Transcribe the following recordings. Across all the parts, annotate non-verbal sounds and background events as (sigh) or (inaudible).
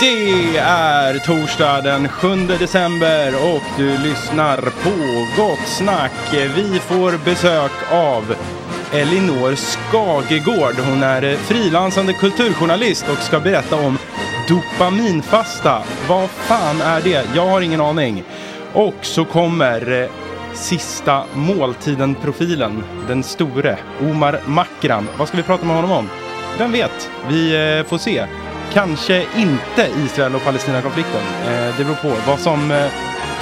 Det är torsdag den 7 december och du lyssnar på Gott Snack. Vi får besök av Elinor Skagegård. Hon är frilansande kulturjournalist och ska berätta om dopaminfasta. Vad fan är det? Jag har ingen aning. Och så kommer eh, sista måltiden-profilen, den store Omar Makram. Vad ska vi prata med honom om? Vem vet? Vi eh, får se. Kanske inte Israel och Palestina-konflikten. Eh, det beror på vad som eh,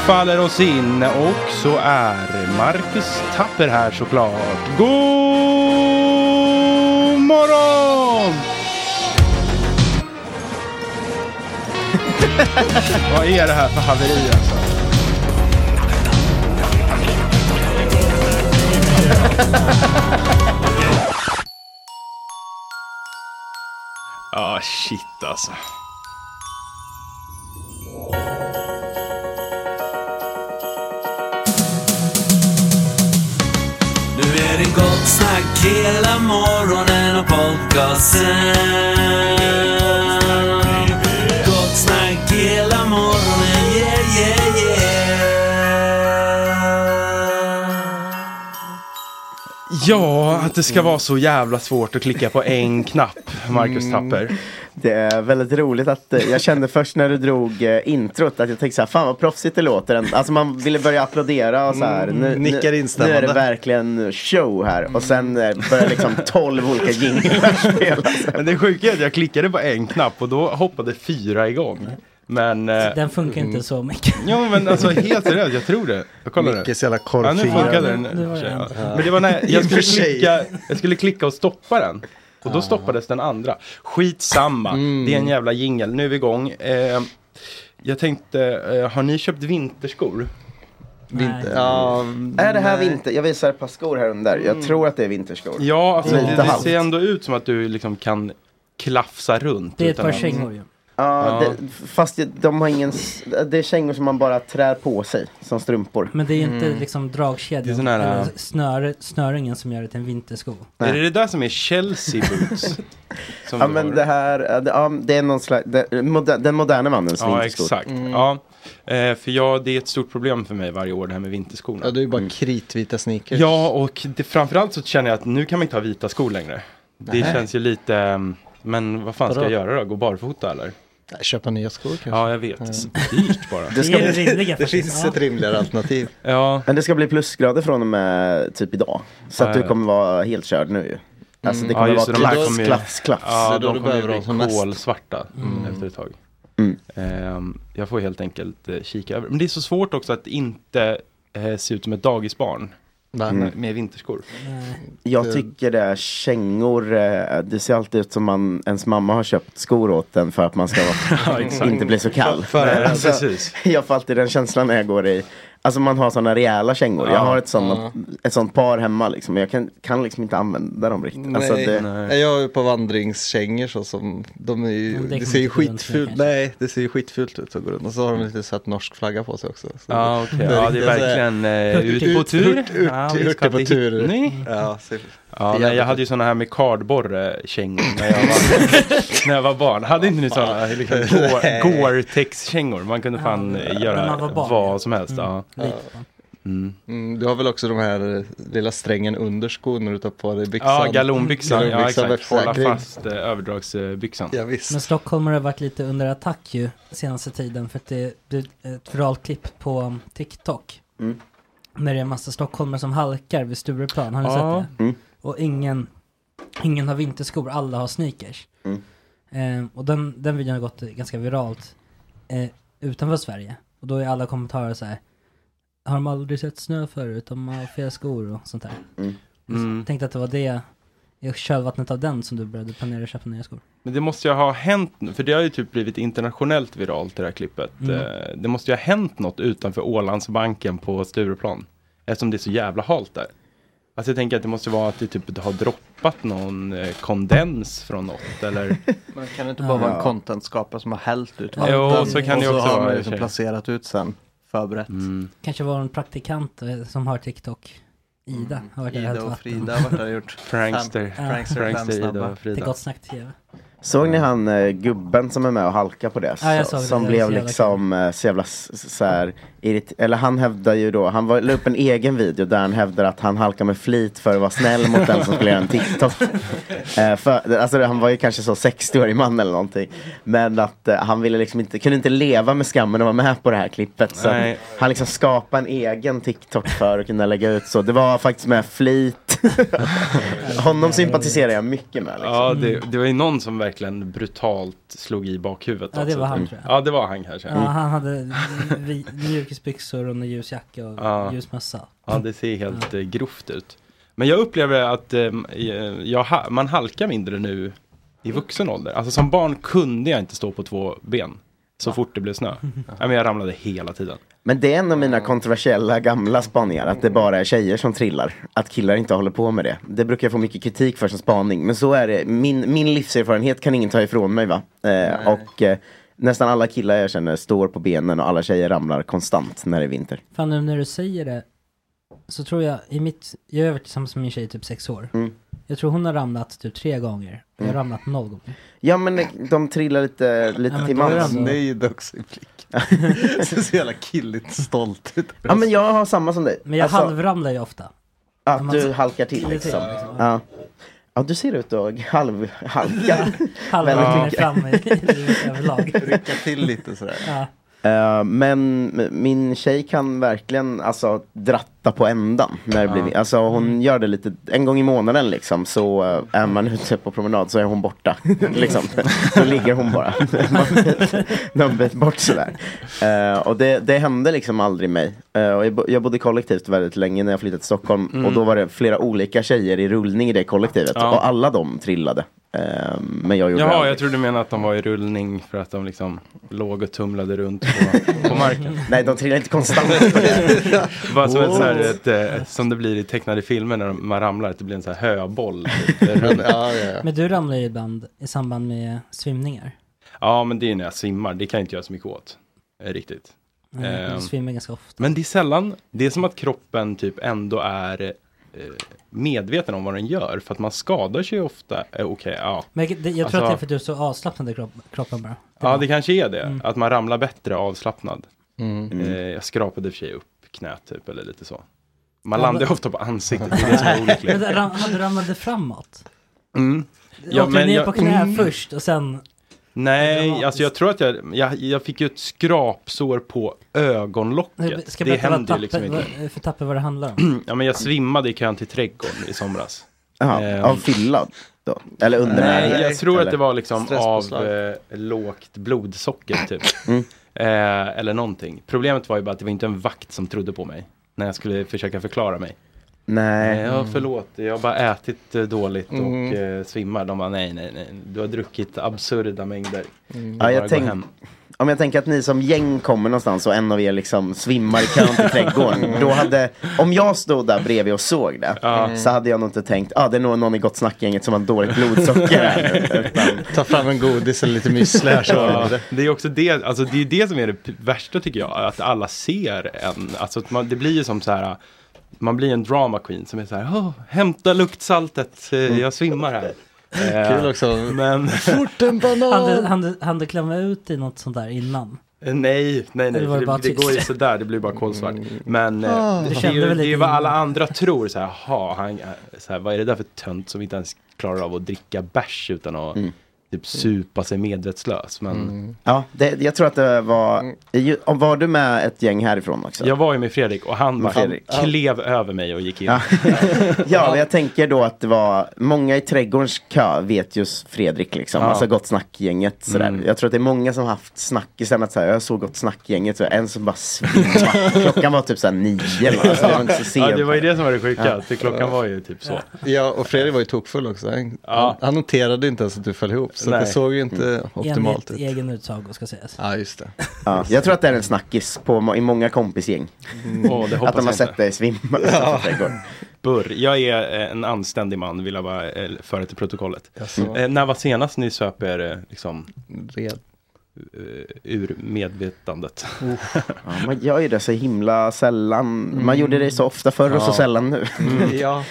faller oss in och så är Marcus Tapper här såklart. God morgon! (laughs) Vad är det här för haveri alltså? (laughs) Ah shit alltså. Nu är det gott snack hela morgonen och podcasten. Ja, att det ska vara så jävla svårt att klicka på en knapp, Marcus Tapper. Det är väldigt roligt att eh, jag kände först när du drog eh, introt att jag tänkte så här, fan vad proffsigt det låter. Alltså man ville börja applådera och så här. Nu, nickar nu, nu instämmande. är det verkligen show här. Och sen eh, börjar liksom tolv olika jinglar (laughs) spelas. Men det sjuka är att jag klickade på en knapp och då hoppade fyra igång. Men... Eh, Den funkar inte så mycket. jo men alltså (laughs) helt seriöst, jag tror det. Jag kollar det. så jävla Ja, nu korvfingrad. funkade den. Det var det Ja. Men det var när jag skulle, sig. klicka, jag skulle klicka och stoppa den. Och då stoppades den andra. Skitsamma, det är en jävla jingel. Nu är vi igång. Eh, jag tänkte, eh, har ni köpt vinterskor? Vinter. Ja, Är det här nej. vinter? Jag visar ett par skor här under. Jag tror att det är vinterskor. Ja, alltså, Lite det, det halvt. ser ändå ut som att du liksom kan klafsa runt. Det är ett utan par att- kängor ju. Ja, Ja. Det, fast det- de har ingen... Det är kängor som man bara trär på sig som strumpor. Men det är inte Mm. liksom Det är dragkedjan sån här, eller äh, snöre, snöringen som gör det till en vintersko. Är det det där som är Chelsea boots? (laughs) Ja men har? det här, ja, det, ja, det är någon slags, det, moder, den moderna mannens Ja vinterskor. exakt. Ja. Eh, för jag, det är ett stort problem för mig varje år det här med vinterskorna. Ja, det är ju bara kritvita sneakers. Ja, och det, framförallt så känner jag att nu kan man inte ha vita skor längre. Det Nej. känns ju lite, um, men vad fan ska Vadå? jag göra då? Gå barfota eller? Nej, Köpa nya skor kanske. Ja, jag vet. Dyrt bara. Det, ska det bli, rimliga (laughs) Det finns Ja. ett rimligare alternativ. (laughs) Ja, men det ska bli plusgrader från och med typ idag. Så Ja, att du ja. kommer vara helt körd nu ju. Alltså det Ja, kommer just vara klass, kommer ju- klass, klass. ja de du kommer ju bli dem som mest. kolsvarta efter ett tag. Mm. Ehm, jag får helt enkelt eh, kika över. Men det är så svårt också att inte eh, se ut som ett dagisbarn Va? Mm. med vinterskor. Jag tycker det är kängor, eh, det ser alltid ut som man, ens mamma har köpt skor åt en för att man ska (laughs) vara, inte bli så kall. För- för- Alltså, precis. (laughs) jag får alltid den känslan när jag går i Alltså man har sådana rejäla kängor. Jag Ja. har ett sånt, ett sånt par hemma liksom. Jag kan, kan liksom inte använda dem riktigt. Alltså, Nej. det, Nej. Jag är ju på vandringskängor så som, de är ju, det det, ser ju skitfult, nej det ser ju skitfult ut att gå runt. Och så har de lite sett norsk flagga på sig också. Så Ja, okej. det är Ja, det är verkligen eh, ut på tur. Ja, ska på tur. Ja, Ja, nej, jag hade ju sådana här med kardborre-kängor när, jag var- (laughs) när jag var barn. Hade inte ni sådana liksom, (laughs) Gore- Gore-Tex-kängor? Man kunde fan när göra man var barn, vad som helst. Ja. Lite. Mm. mm, du har väl också de här eh, lilla strängen under skon när du tar på dig byxan? Ja, galonbyxan. Ja, exakt. Hålla fast eh, överdragsbyxan. Ja, visst. Men Stockholm har varit lite under attack ju senaste tiden för att det blir ett viralt klipp på TikTok. Mm. När det är en massa stockholmare som halkar vid Stureplan, har ni Ja. sett det? Mm. Och ingen, ingen har vinterskor, alla har sneakers. Mm. Eh, och den, den videon har gått ganska viralt eh, utanför Sverige. Och då är alla kommentarer så här. Har de aldrig sett snö förut? De har fel skor och sånt där. Mm. Mm. Jag tänkte att det var det, i kölvattnet av den som du började planera att köpa nya skor. Men det måste ju ha hänt, nu, för det har ju typ blivit internationellt viralt det här klippet. Mm. Eh, Det måste ju ha hänt något utanför Ålandsbanken på Stureplan. Eftersom det är så jävla halt där. Alltså jag tänker att det måste vara att det typ har droppat någon eh, kondens från något eller (laughs) Men kan det inte Ja. bara vara en content-skapare som har hällt ut Jo, vatten? så kan och det så också har vara, man och liksom placerat ut sen, förberett. mm. Kanske var en praktikant eh, som har TikTok. Ida har varit där och hällt Ida och vatten. Frida har varit gjort Prankster. Ja. prankster, Prankster Ida snabba. och Det är Frida. gott snack TV. Såg ni han eh, gubben som är med och halkar på det? Ja, jag Så- såg det. som Det var blev så jävla liksom eh, så jävla s- s- så här, irrit- Eller han hävdar ju då, han var, la upp en egen video där han hävdar att han halkar med flit för att vara snäll mot den som skulle göra en TikTok. (laughs) Eh, för, alltså, han var ju kanske så 60-årig man eller någonting. Men att eh, han ville liksom inte, kunde inte leva med skammen att vara med på det här klippet. Så Nej. han liksom skapade en egen TikTok för att kunna lägga ut så. Det var faktiskt med flit. (laughs) Honom sympatiserar jag mycket med. Liksom. Ja, det, det var ju någon som verkligen brutalt slog i bakhuvudet. Ja, det var han, tror jag. Ja, det var han kanske. Ja, han hade mjukisbyxor och en ljus jacka och Ja. ljus mössa. Ja, det ser helt eh, grovt ut. Men jag upplever att eh, jag, ha- man halkar mindre nu i vuxen ålder. Alltså som barn kunde jag inte stå på två ben så fort det blev snö. (laughs) Ja, men jag ramlade hela tiden. Men det är en av mina kontroversiella gamla spaningar, att det bara är tjejer som trillar. Att killar inte håller på med det. Det brukar jag få mycket kritik för som spaning. Men så är det, min, min livserfarenhet kan ingen ta ifrån mig va. Eh, och eh, nästan alla killar jag känner står på benen och alla tjejer ramlar konstant när det är vinter. Fan nu när du säger det så tror jag i mitt, jag har varit tillsammans med min tjej i typ sex år. Mm. Jag tror hon har ramlat typ tre gånger. Jag har Mm. ramlat noll gånger. Ja men de trillar lite, lite Ja, till mans. Nöjd också i blicken. Ser så jävla killigt stolt ut. Ja men jag har samma som dig. Men jag Alltså, halvramlar ju ofta. Att man- du halkar till liksom. till, liksom. Ja. ja du ser ut att halv, halka. Halva fram i överlag. Rycka till lite sådär. Ja. Eh, men min tjej kan verkligen alltså dratta på ändan. När det blir, alltså, hon gör det lite, en gång i månaden liksom. Så eh, är man ute på promenad så är hon borta. (laughs) liksom. Då ligger hon bara (laughs) någon bit, bort sådär. Eh, och det, det hände liksom aldrig mig. Och jag, bo- jag bodde kollektivt väldigt länge när jag flyttade till Stockholm. Mm. Och då var det flera olika tjejer i rullning i det kollektivet. Ja. Och alla de trillade. Eh, men jag gjorde Jaha, aldrig. jag trodde du menade att de var i rullning för att de liksom låg och tumlade runt på, (laughs) på marken. Nej, de trillar inte konstant. (laughs) Bara som, ett, så här, ett, eh, som det blir i tecknade filmer när man ramlar, att det blir en så här höboll. typ. (laughs) Ja, ja. Men du ramlar ju ibland i samband med svimningar. ja, men det är när jag svimmar, det kan jag inte göra så mycket åt. Eh, riktigt. Nej, Ehm, Du svimmar ganska ofta. Men det är sällan, det är som att kroppen typ ändå är eh, medveten om vad den gör. För att man skadar sig ofta, eh, okej, ja. Men jag, det, jag tror Alltså- att det är för att du är så avslappnad i kropp, kroppen bara. Ja, det kanske är det. Mm. Att man ramlar bättre avslappnad. Mm. Eh, jag skrapade i och för sig upp knät typ, eller lite så. Man Ja, landar men- ofta på ansiktet, det är det som är (laughs) olyckligt. Men ram, du ramlade framåt? Mm. Ja, Åkte du ner jag- på knä Mm. först och sen... Nej, alltså jag tror att jag, jag, jag fick ju ett skrapsår på ögonlocket. Ska det händer ju liksom inte. vad, för tapper vad det handlar om. (clears throat) Ja men jag svimmade i kön till trädgården i somras. Jaha, Ehm. av fylla då? Eller undernäring? Nej, jag tror eller? att det var liksom av eh, lågt blodsocker typ. (laughs) Mm. Eh, eller någonting. Problemet var ju bara att det var inte en vakt som trodde på mig. När jag skulle försöka förklara mig. Nej. Ja, förlåt, jag har bara ätit eh, dåligt och Mm. eh, svimmar. De bara nej, nej, nej. Du har druckit absurda mängder. Mm. Ja, jag tänk-. Om jag tänker att ni som gäng kommer någonstans och en av er liksom svimmar i kön till trädgården. Då hade, om jag stod där bredvid och såg det, Ja. så hade jag nog inte tänkt, ja ah, det är nog någon i Gott Snack-gänget som har dåligt blodsocker här. (laughs) Utan, Ta fram en godis eller lite müsli här så Ja, det. är också det, alltså det är det som är det värsta tycker jag, att alla ser en. Alltså att man, det blir ju som så här, man blir en drama queen som är så här, "Åh, hämta luktsaltet, eh, jag svimmar här. Eh, (laughs) Kul också. Men Fort en (laughs) banan! han du, han klämma ut i något sånt där innan? eh, nej, nej, nej, för det det, det går ju sådär, det blir bara kolsvart. Men eh, Ah. det, det, är kände ju, det är ju vad alla andra tror, så här, ha, han, så här, vad är det där för tönt som inte ens klarar av att dricka bärs utan att Mm. Typ supa sig medvetslös. Men ja, det, jag tror att det var, var du med ett gäng härifrån också? jag var ju med Fredrik och han, bara, Fredrik. han klev över mig och gick in. Ja. (laughs) ja, men jag tänker då att det var många i trädgårdens kö vet just Fredrik liksom, Ja. alltså Gott Snack-gänget sådär. Mm. Jag tror att det är många som haft snackisen att säga, jag såg Gott Snack-gänget, så en som bara svimmade. (laughs) Klockan var typ såhär nio, alltså, det var inte så sent. Ja, det var ju det som var det sjuka, Ja. klockan var ju typ så. Ja, och Fredrik var ju tokfull också. Han, Ja. han noterade inte ens att du föll ihop. Så Nej. det såg ju inte optimalt Enligt ut. egen utsago ska sägas. Ja, just det. Ja, jag tror att det är en snackis på, i många kompisgäng. Det hoppas Att de har sett dig svimma (laughs) trädgården. Burr. Jag är eh, en anständig man, vill jag bara eh, föra till protokollet. Eh, när var senast ni söp er eh, liksom, Red. Eh, ur medvetandet? (laughs) Ja, man gör ju det så himla sällan. Man gjorde det så ofta förr och så sällan nu. (laughs) Ja.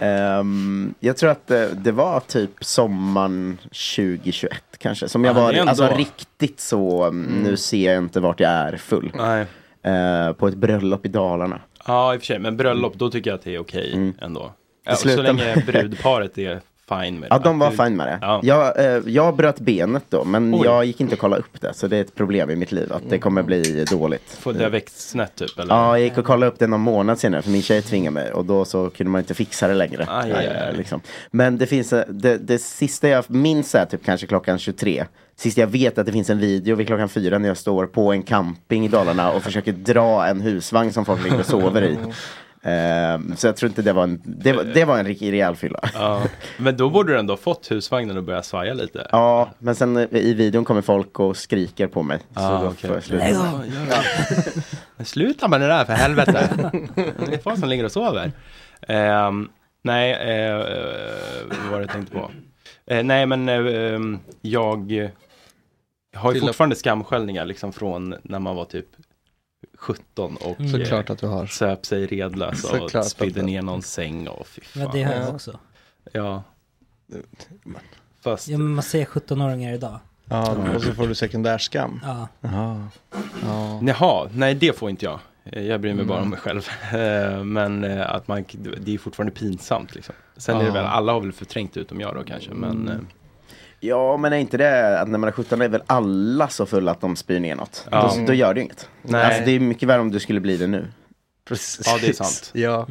Ehm, jag tror att det, det var typ sommaren 2021 kanske. Som jag Ja, var ändå- alltså, riktigt så, mm. nu ser jag inte vart jag är full. Nej. Eh, på ett bröllop i Dalarna. Ja, i och för sig, men bröllop, då tycker jag att det är okej Mm. ändå. Ja, så länge (laughs) brudparet är fine med det. Ja, de var Du- fine med det. Ja. Jag, eh, jag bröt benet då, men Oj. jag gick inte och kollade upp det. Så det är ett problem i mitt liv, att det kommer bli dåligt. Får det ha växt snett typ? Eller? Ja, jag gick och kollade upp det någon månad senare för min tjej tvingade mig och då så kunde man inte fixa det längre. Aj, aj, aj. Eh, Liksom. Men det finns, eh, det, det sista jag minns är typ kanske klockan 23. Sist jag vet att det finns en video vid klockan fyra när jag står på en camping i Dalarna och försöker dra en husvagn som folk ligger och sover i. (laughs) Ehm, så jag tror inte det var en, det, var- det var en riktig rejäl fylla. Ja. Men då borde du ändå fått husvagnen att börja svaja lite. Ja, men sen i videon kommer folk och skriker på mig. Ah, så då okej. får jag sluta. Av, ja. (laughs) Men sluta med det där för helvete. Det är folk som ligger och sover. Ehm, nej, eh, vad var det jag tänkte på? Eh, nej, men ehm, jag har ju fortfarande skamsköljningar liksom från när man var typ 17 och Mm. Såklart att du har. söp sig redlös och spydde ner någon säng och fy fan. Ja, det har jag Ja. också. Ja. Fast, Ja, men man ser 17-åringar idag. Ja, och så får du sekundärskam. Ja. Jaha. Ja. Jaha, nej det får inte jag. Eh, Jag bryr mig bara Mm. om mig själv. Eh, Men eh, att man, det är fortfarande pinsamt liksom. Sen är det Ja. väl, alla har väl förträngt utom jag då kanske, men eh, Ja, men är inte det att när man är 17 är väl alla så fulla att de spyr ner något? Ja. Då, då gör det ju inget. Nej. Alltså, det är mycket värre om du skulle bli det nu. Precis. ja det är sant. Ja.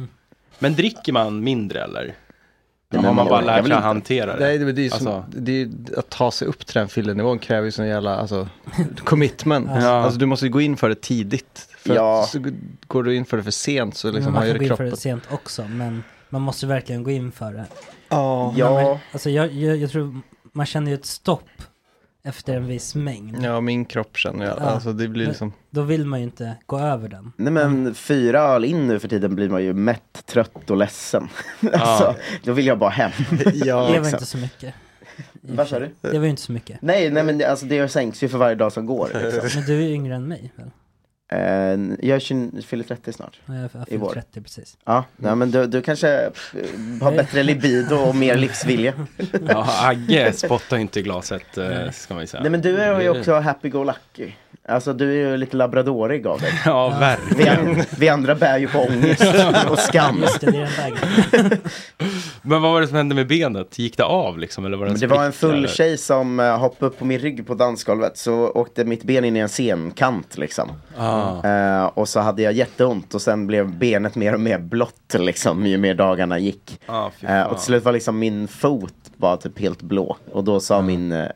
Men dricker man mindre eller? men har man man bara lärt sig att hantera det? Nej, det, det är som, Alltså- det är, att ta sig upp till den fyllenivån kräver ju sån jävla alltså, commitment. Ja. Alltså du måste gå in för det tidigt. För Ja. så går du in för det för sent så liksom man har ju kan det gå in för kroppen. det sent också, men man måste verkligen gå in för det. Ja. Ja, Alltså jag, jag, jag tror man känner ju ett stopp efter en viss mängd. ja, min kropp känner jag. Ja. Alltså det blir liksom. Då vill man ju inte gå över den. nej men fyra öl in nu för tiden blir man ju mätt, trött och ledsen. (laughs) alltså, då vill jag bara hem. (laughs) Ja, det var inte så mycket. Vad sa du? Det var ju inte så mycket. Nej, nej men det, alltså, det sänks ju för varje dag som går. (laughs) Liksom. Men du är ju yngre än mig väl? Eh, jag är 20, fyller 30 snart. Ja, Jag har I vår. fyllt 30 precis. Ja, nej, men du, du kanske har bättre libido och mer livsvilja. Ja, Agge spottar inte i glaset eh, ska man ju säga. Nej men du är ju också happy-go-lucky. Alltså du är ju lite labradorig av dig. (laughs) Ja, Vi, verkligen. an- vi andra bär ju på ångest (laughs) och skam. Det. (laughs) Men vad var det som hände med benet? Gick det av liksom? Eller var det, det var en full eller? tjej som eh, hoppade upp på min rygg på dansgolvet så åkte mitt ben in i en scenkant liksom. Ah. Eh, och så hade jag jätteont och sen blev benet mer och mer blått liksom ju mer dagarna gick. Ah, fan. och till slut var liksom min fot var typ helt blå. Och då sa min eh,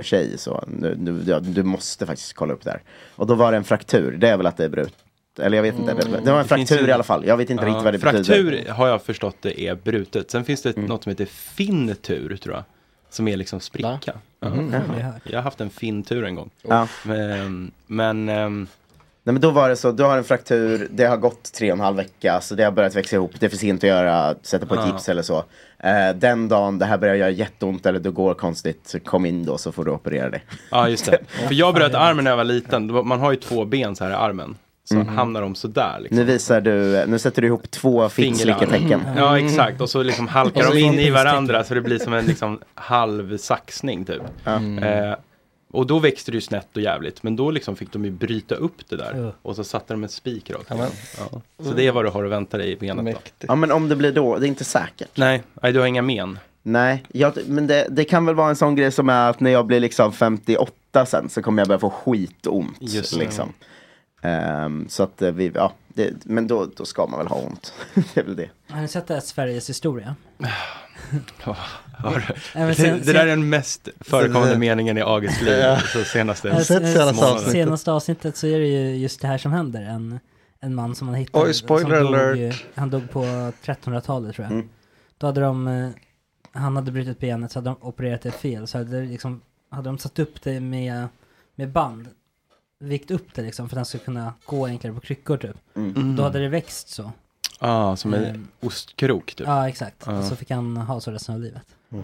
tjej så, nu, nu, ja, du måste faktiskt kolla upp det här. Och då var det en fraktur, det är väl att det är brutet. Eller jag vet inte, det, det var en Mm. Fraktur i alla fall. Jag vet inte Ja, riktigt vad det Fraktur betyder. Mm. har jag förstått det är brutet. Sen finns det något som heter fintur tror jag. Som är liksom spricka. Har jag har haft en fintur en gång. Ja. Men, men ehm, Nej men då var det så, du har en fraktur, det har gått tre och en halv vecka, så det har börjat växa ihop, det är för sent att göra, sätta på ett Ja. gips eller så. Eh, den dagen det här börjar göra jätteont eller det går konstigt, så kom in då så får du operera dig. ja just det. (laughs) För jag bröt armen när jag var liten. Man har ju två ben så här i armen. Så hamnar de sådär liksom. Nu visar du, nu sätter du ihop två fittsliketecken. Ja exakt och så liksom halkar Och så de in i varandra så det blir som en liksom halv saxning typ. Eh, och då växte det ju snett och jävligt men då liksom fick de ju bryta upp det där Ja. och så satte de en spik rakt. Ja. Så det är vad du har att vänta dig i benet då. Ja men om det blir då, det är inte säkert. Nej, nej, du har inga men. Nej, jag, men det, det kan väl vara en sån grej som är att när jag blir liksom 58 sen så kommer jag börja få skitont. Just liksom. Ehm, så att eh, vi, ja, det, men då, då ska man väl ha ont. (laughs) det är väl det. Har ni sett det här Sveriges historia? (laughs) (laughs) Det, sen- det där är den mest förekommande meningen i August liv Ja. så senaste senaste? Senaste avsnittet så är det ju just det här som händer. En, en man som man hittade. Oj, spoiler som dog, alert. ju- Han dog på 1300-talet tror jag. Mm. Då hade de, eh, han hade brutit benet så hade de opererat det fel. Så hade, liksom, hade de satt upp det med, med band. Vikt upp det liksom för att han skulle kunna gå enklare på kryckor typ. Mm. Då hade det växt så. Ja, som en Ehm, ostkrok typ. Ja exakt. Ja. Och så fick han ha så resten av livet. Det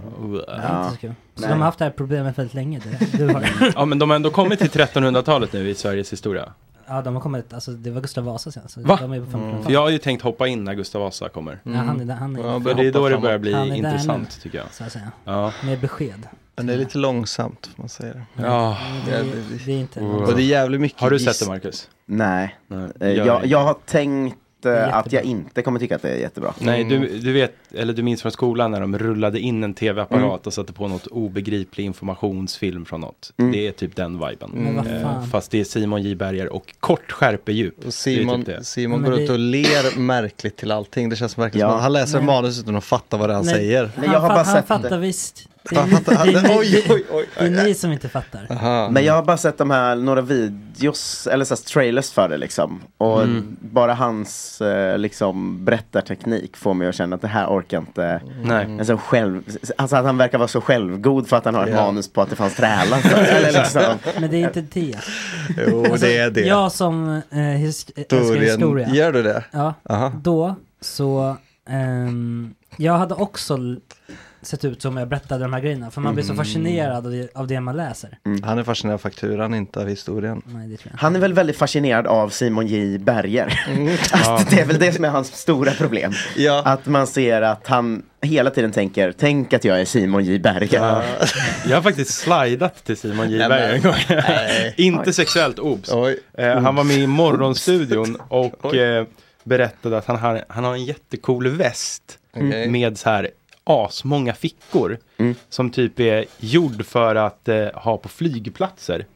är Ja. så. Så Nej. de har haft det här problemet väldigt länge. Det, du har, (laughs) Ja men de har ändå kommit till 1300-talet nu i Sveriges historia. ja de har kommit, alltså det var Gustav Vasa sen. Så Va? De är på 1500-talet. För jag har ju tänkt hoppa in när Gustav Vasa kommer. Ja, han är där, han är Ja, För det är då det börjar bli intressant tycker jag. så att säga. Ja. Med besked. Men det är lite långsamt får man säga det. ja. Det, är- Ja, det- det är inte... Och det är jävligt mycket Har du sett det Marcus? Nej, Nej. Eh, jag, det. jag har tänkt att jag inte kommer tycka att det är jättebra. Nej, du, du vet, eller du minns från skolan när de rullade in en tv-apparat och satte på något obegriplig informationsfilm från något. Mm. Det är typ den viben. Eh, fan. fast det är Simon J Berger och kort skärpedjup. Och Simon, typ det. Simon går det- ut och ler märkligt till allting. Det känns verkligen Ja. som att han läser Nej. manus utan att fatta vad det är han Nej. säger. Men jag har han, bara han sett fattar det. visst. Det är, ni, fattar- det, är ni, Oj, oj, oj, det är ni som inte fattar. Aha. Men jag har bara sett de här, några videos, eller så här trailers för det liksom. Och Mm. bara hans eh, liksom berättarteknik får mig att känna att det här orkar inte. Nej. En sån själv, alltså att han verkar vara så självgod för att han har ett Ja. manus på att det fanns trälar (laughs) liksom. Men det är inte det. Jo, det är det. Jag som eh, his, älskar Historien. historia. Gör du det? Ja, Aha. då så, ehm, jag hade också sett ut som jag berättade de här grejerna. För man blir så Mm. fascinerad av det, av det man läser. Han är fascinerad av fakturan, inte av historien. Nej, det tror jag. Han är väl väldigt fascinerad av Simon J Berger. (laughs) Att det är väl det som är hans stora problem. Ja. Att man ser att han hela tiden tänker, tänk att jag är Simon J Berger. Jag har faktiskt slidat till Simon J Nej, Berger en gång. Nej. (laughs) Inte sexuellt, obs. Oj. Eh, han var med i Morgonstudion och Oj. eh, berättade att han har, han har en jättecool väst Okej. med så här asmånga fickor. Som typ är gjord för att eh, ha på flygplatser.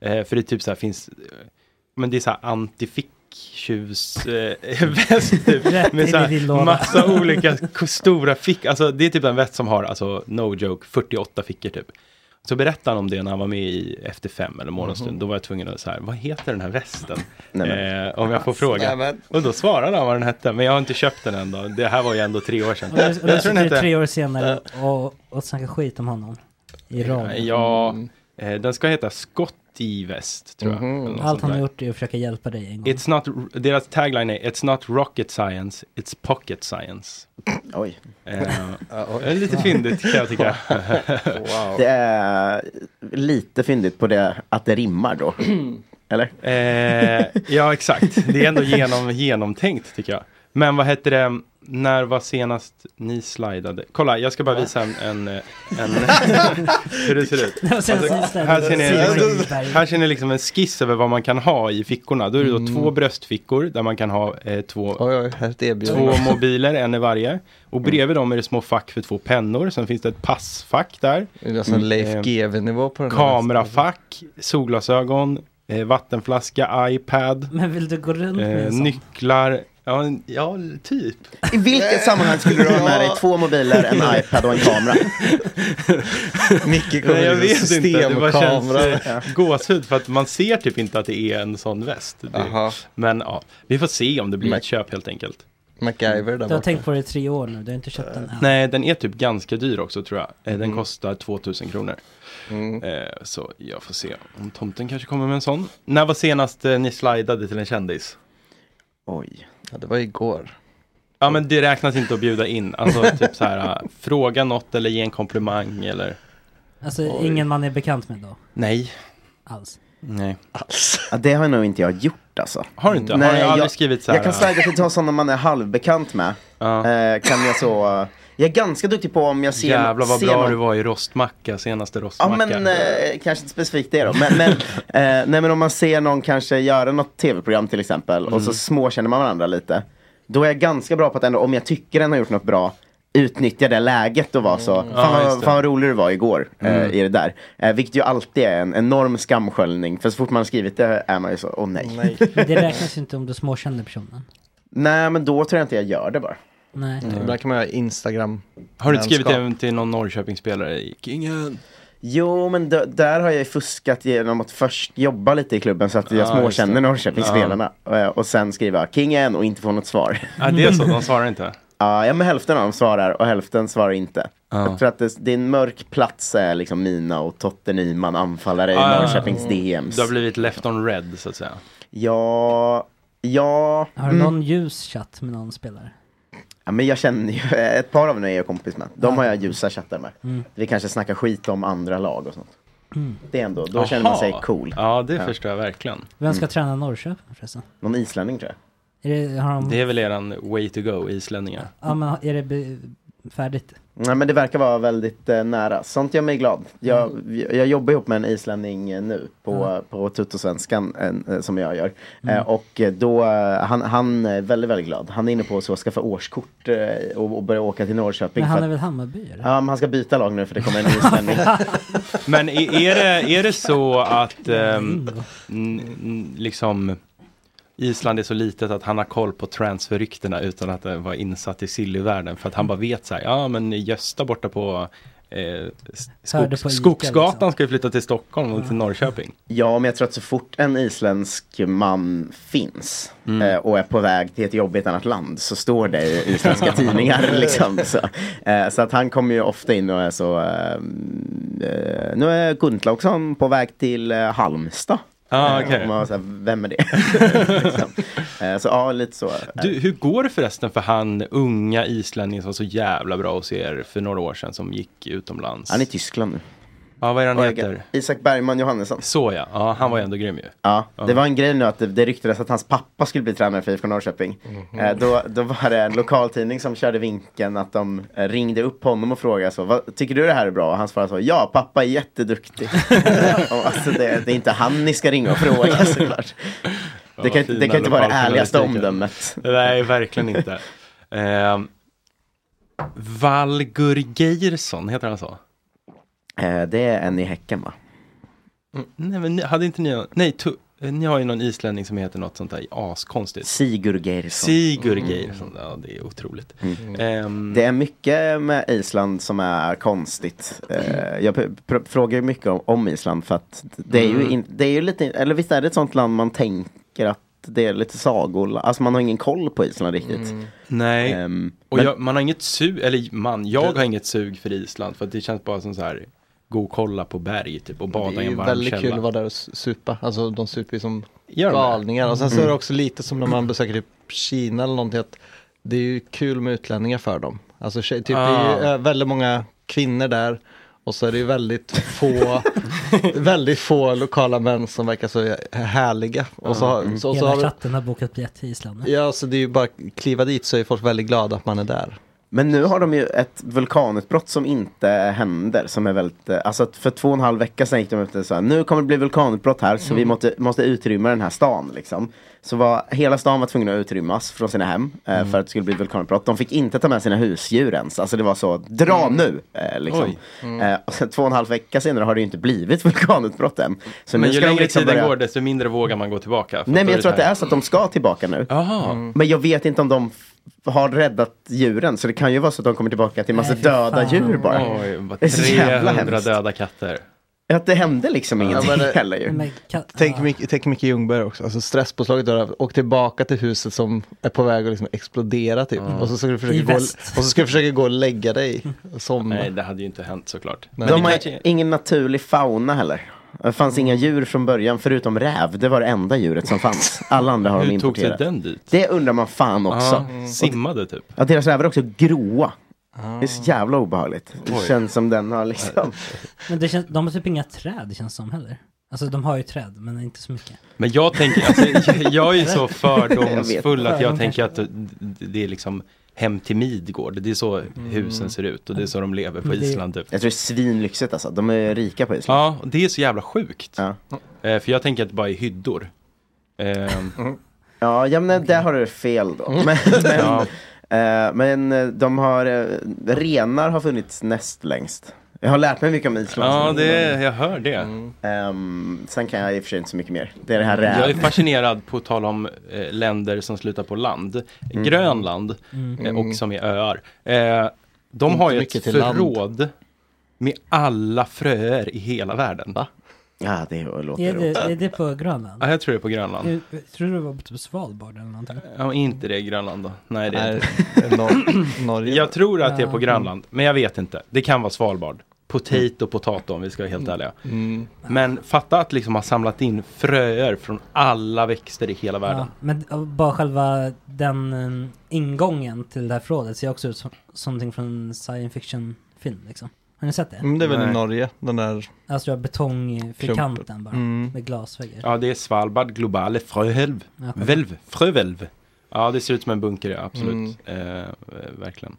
Eh, för det typ så här finns, eh, men det är så här antificktjus eh, (laughs) väst typ. Med så här massa olika stora fickor. Alltså det är typ en väst som har, alltså no joke, 48 fickor typ. Så berättade han om det när han var med i Efter fem eller Morgonstund. Då var jag tvungen att säga, vad heter den här västen? (laughs) Eh, om jag får (laughs) fråga. Nej, men- Och då svarade han vad den hette, men jag har inte köpt den än då. Det här var ju ändå tre år sedan. Och nu Jag tror den hette, tre år senare och, och snackar skit om honom. I radio. ja, eh, den ska heta Scott i väst, tror jag. Mhm. Något Allt han har gjort är att försöka hjälpa dig en gång. It's not, deras tagline är It's not rocket science, it's pocket science. (clears throat) Oj. Det är lite fyndigt kan jag tycka. (laughs) Wow. (laughs) Det är lite fyndigt på det att det rimmar då. (clears throat) Eller? Eh, ja, exakt. Det är ändå genom, genomtänkt tycker jag. Men vad heter det, när var senast ni slidade? Kolla, jag ska bara visa en, en, en (laughs) hur det ser ut. Alltså, här ser ni-. Här ser ni liksom en skiss över vad man kan ha i fickorna. Då är det då två bröstfickor där man kan ha eh, två, Oj, oj, två mobiler, en i varje. Och bredvid dem är det små fack för två pennor. Sen finns det ett passfack där. Det är nästan Mm. Leif Eh, GW-nivå på den här Kamerafack, solglasögon, eh, vattenflaska, iPad. Men vill du gå runt med Eh, nycklar, ja, en- ja typ. I vilket sammanhang skulle du ha med dig två mobiler, en (laughs) iPad och en kamera? Micke kommer Nej, jag vet inte, det bara känns systemkamera. eh, gåshud för att man ser typ inte att det är en sån väst. Det, Jaha, men ja, vi får se om det blir Men- ett köp helt enkelt. MacGyver där Du har borta. tänkt på det i tre år nu, du har inte köpt den än. Nej, den är typ ganska dyr också tror jag. Eh, Den Mm. kostar 2000 kronor. Mm. Eh, så jag får se om tomten kanske kommer med en sån. När var senast eh, ni slidade till en kändis? Oj. Ja, det var igår. Ja men det räknas inte att bjuda in. Alltså (laughs) typ så här, äh, fråga något eller ge en komplimang eller Alltså Oj. ingen man är bekant med då? Nej. Alls. Nej. Ja, det har nog inte jag gjort alltså. Har du inte? har Nej, du aldrig jag- skrivit så här? Jag kan slida till ta sådana man är halvbekant med. Ja. Eh, kan jag så... Jag är ganska duktig på om jag ser... Jävlar vad ser bra någon- du var i rostmacka, senaste Ja rostmacka. men eh, kanske inte specifikt det då. Men, men, (laughs) eh, nej, men om man ser någon kanske göra något tv-program till exempel och så Mm. småkänner man varandra lite. Då är jag ganska bra på att ändå, om jag tycker den har gjort något bra, utnyttja det läget och vara så. Fan, Mm. Ja, vad, det. fan vad rolig du var igår eh, Mm. i det där. Eh, vilket ju alltid är en enorm skamsköljning. För så fort man har skrivit det är man ju så, åh nej. Nej. Men (laughs) det räknas inte om du småkänner personen. nej men då tror jag inte jag gör det bara. Nej. Ibland kan man göra Instagram. Har du inte skrivit även till någon Norrköpingsspelare i Kingen? Jo men d- där har jag ju fuskat genom att först jobba lite i klubben så att jag Ja, just småkänner. Norrköpingsspelarna. Eh, Och sen skriva Kingen och inte få något svar. Ja det är så, (laughs) de svarar inte. Ja, ja, men hälften av dem svarar och hälften svarar inte. Ja. Jag tror att det, det är en mörk plats är liksom Mina och Totte Nyman anfallare i Ah, ja. Norrköpings DMs. Du har blivit left on red så att säga. Ja, ja, Har du mm. någon ljus chatt med någon spelare? Ja, men jag känner ju, (laughs) ett par av dem är jag kompis med. De Ja. har jag ljusa chattar med. Mm. Vi kanske snackar skit om andra lag och sånt. Mm. Det är ändå, då känner man sig cool. Ja det Ja. förstår jag verkligen. Vem ska träna Norrköping förresten? Någon islänning tror jag. Är det, har de, Det är väl eran way to go, islänningar. ja, men är det färdigt? Nej men det verkar vara väldigt eh, nära. Sånt gör mig glad. Jag, jag jobbar ihop med en islänning eh, nu på, på Tuttosvenskan eh, som jag gör. Mm. Eh, och eh, då, eh, han, han är väldigt, väldigt glad. Han är inne på att skaffa årskort eh, och, och börja åka till Norrköping. Men han är väl Hammarby eller? Ja, men han ska byta lag nu för det kommer en (laughs) islänning. Men är, är, det, är det så att ehm, liksom Island är så litet att han har koll på transferryktena utan att eh, vara insatt i sillivärlden för att han bara vet så här, ja men Gösta borta på eh, skogs, på Ica, Skogsgatan liksom. ska ju flytta till Stockholm och till Norrköping. Ja, men jag tror att så fort en isländsk man finns eh, och är på väg till ett jobb i ett annat land så står det i isländska (laughs) tidningar. Liksom, så. Eh, så att han kommer ju ofta in och är så eh, eh, Nu är Guntlaugson på väg till eh, Halmstad. Ah, Eh, och man var så här, vem är det? (laughs) liksom. eh, så ja, lite så. Du, hur går det förresten för han unga islänningen som var så jävla bra hos er för några år sedan som gick utomlands? Han är i Tyskland nu. Ja, vad är han Och heter? Isak Bergman Johannesson. Så ja, ja han var ju ändå grym ju. Ja, det var en grej nu att det, det ryktades att hans pappa skulle bli tränare för IFK Norrköping. Mhm. Eh, då, då var det en lokaltidning som körde vinkeln att de eh, ringde upp honom och frågade så, vad, tycker du det här är bra? Och han svarade så, ja pappa är jätteduktig. (laughs) och alltså det, det är inte han ni ska ringa och fråga (laughs) såklart. Det kan, inte- det kan inte vara det ärligaste omdömet. Nej, verkligen inte. (laughs) Eh, Valgur Geirsson, heter han så? Eh, det är en i Häcken va? Nej, men hade inte ni, nej, tu, eh, ni har ju någon islänning som heter något sånt där askonstigt. Sigur Geirsson. Sigur Mm. Geirsson, ja det är otroligt. Mm. Ehm, Det är mycket med Island som är konstigt. Eh, jag frågar ju mycket om, om Island för att det är, ju Mm. in, det är ju lite, eller visst är det ett sånt land man tänker att det är lite sagor, alltså man har ingen koll på Island riktigt. Mm. Nej, Ehm, och men- jag, man har inget sug, eller man, jag har inget sug för Island för att det känns bara som så här, gå och kolla på berg typ och bada Det är i en varm väldigt källa. kul att vara där och supa. Alltså de super ju som Gör det? galningar. Och sen så är Mm. det också lite som när man besöker typ Kina eller någonting. Att det är ju kul med utlänningar för dem. Alltså typ, det är ju Ah. eh, väldigt många kvinnor där. Och så är det ju väldigt få, (laughs) väldigt få lokala män som verkar så härliga. Och så, har- så, så Hela har, chatten har bokat biljett till Island. ja, så det är ju bara kliva dit så är folk väldigt glada att man är där. Men nu har de ju ett vulkanutbrott som inte händer. Som är väldigt, eh, alltså för två och en halv vecka sedan gick de ut och sa nu kommer det bli vulkanutbrott här så vi Mm. måste, måste utrymma den här stan. Liksom. Så var, hela stan var tvungen att utrymmas från sina hem eh, Mm. för att det skulle bli vulkanutbrott. De fick inte ta med sina husdjur ens. Alltså det var så, dra nu! Eh, liksom. Mm. Eh, och sen två och en halv vecka senare har det ju inte blivit vulkanutbrott än. Så men ju längre liksom tiden börja... går desto mindre vågar man gå tillbaka. Nej men jag tror att det är så att de ska tillbaka nu. Mm. Men jag vet inte om de har räddat djuren så det kan ju vara så att de kommer tillbaka till massa Nej, döda fan. djur bara. Oj, jävla 300 hemskt. döda katter. Att det hände liksom ingenting men heller ju. Men kan, Tänk, ja. Micke, tänk Micke Ljungberg också, alltså stresspåslaget där, och tillbaka till huset som är på väg att liksom explodera typ. Och, så ska du försöka gå, och så ska du försöka gå och lägga dig somna. Nej, det hade ju inte hänt såklart. Nej. De har kanske- ingen naturlig fauna heller. Det fanns inga djur från början förutom räv. Det var det enda djuret som fanns. Alla andra har de (laughs) Hur tog sig importerat. den dit? Det undrar man fan också. Ja, simmade typ. Ja, deras rävar är också gråa. Det är så jävla obehagligt. Det Oj. känns som den har liksom... (laughs) Men det känns, de har typ inga träd det känns som heller. Alltså de har ju träd men inte så mycket. Men jag tänker, alltså, (laughs) jag, jag är ju så fördomsfull att jag tänker att det, det är liksom hem till Midgård. Det är så husen ser ut och det är så de lever på Island typ. Jag tror det är svinlyxigt alltså. De är rika på Island. Ja, och det är så jävla sjukt. Ja. Eh, för jag tänker att det bara är hyddor. Ehm, (laughs) Ja, ja men där har du fel då. (laughs) Men, men, Ja. eh, men eh, de har, eh, renar har funnits näst längst. Jag har lärt mig mycket om Island. ja, det, jag hör det. Ehm, sen kan jag i och för sig inte så mycket mer. Det är det här Jag är räv. fascinerad på tal om eh, länder som slutar på land. Mm. Grönland eh, och som är öar. Eh, de Inte har ju ett mycket till land. förråd med alla fröer i hela världen. Va? Ja, det låter Är roligt. det, är det på Grönland? Ja, jag tror det är på Grönland. Jag tror det var på typ Svalbard eller någonting. Ja, inte det är Grönland då. Nej, det är inte. Nor- Norge. Jag tror att det är på. Grönland, men jag vet inte. Det kan vara Svalbard. Potato, potato om vi ska vara helt ärliga. Mm. Men fatta att liksom ha samlat in fröer från alla växter i hela världen. Ja, men bara själva den um, ingången till det här förrådet ser också ut som, någonting från en science fiction film liksom. Har ni sett det? Mm, det är väl i Nej. Norge, den där. Alltså betongfyrkanten bara, Mm. med glasväggar. Ja, det är Svalbard globale fröhälv. Ja, Välv, frövälv. Ja, det ser ut som en bunker, ja, absolut. Mm. Eh, eh, verkligen.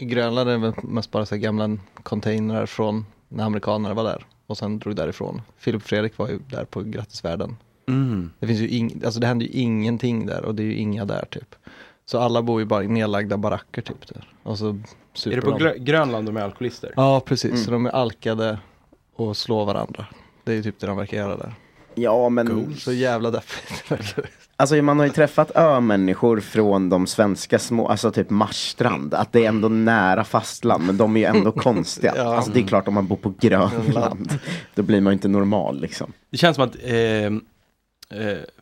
I Grönland är det väl mest bara så gamla containrar från när amerikanerna var där. Och sen drog därifrån. Filip Fredrik var ju där på Grattisvärlden. Mm. Det finns ju ing, alltså det händer ju ingenting där och det är ju inga där typ. Så alla bor ju bara i nedlagda baracker typ där. Och så Är det på de. Grö- Grönland de är alkoholister? Ja precis, Mm. så de är alkade och slår varandra. Det är ju typ det de verkar göra där. Ja, men Så jävla deppigt. (laughs) Alltså man har ju träffat ö-människor från de svenska små, alltså typ Marstrand, att det är ändå nära fastland, men de är ju ändå (laughs) konstiga. Ja. Alltså det är klart om man bor på Grönland, (laughs) då blir man ju inte normal liksom. Det känns som att, eh, eh,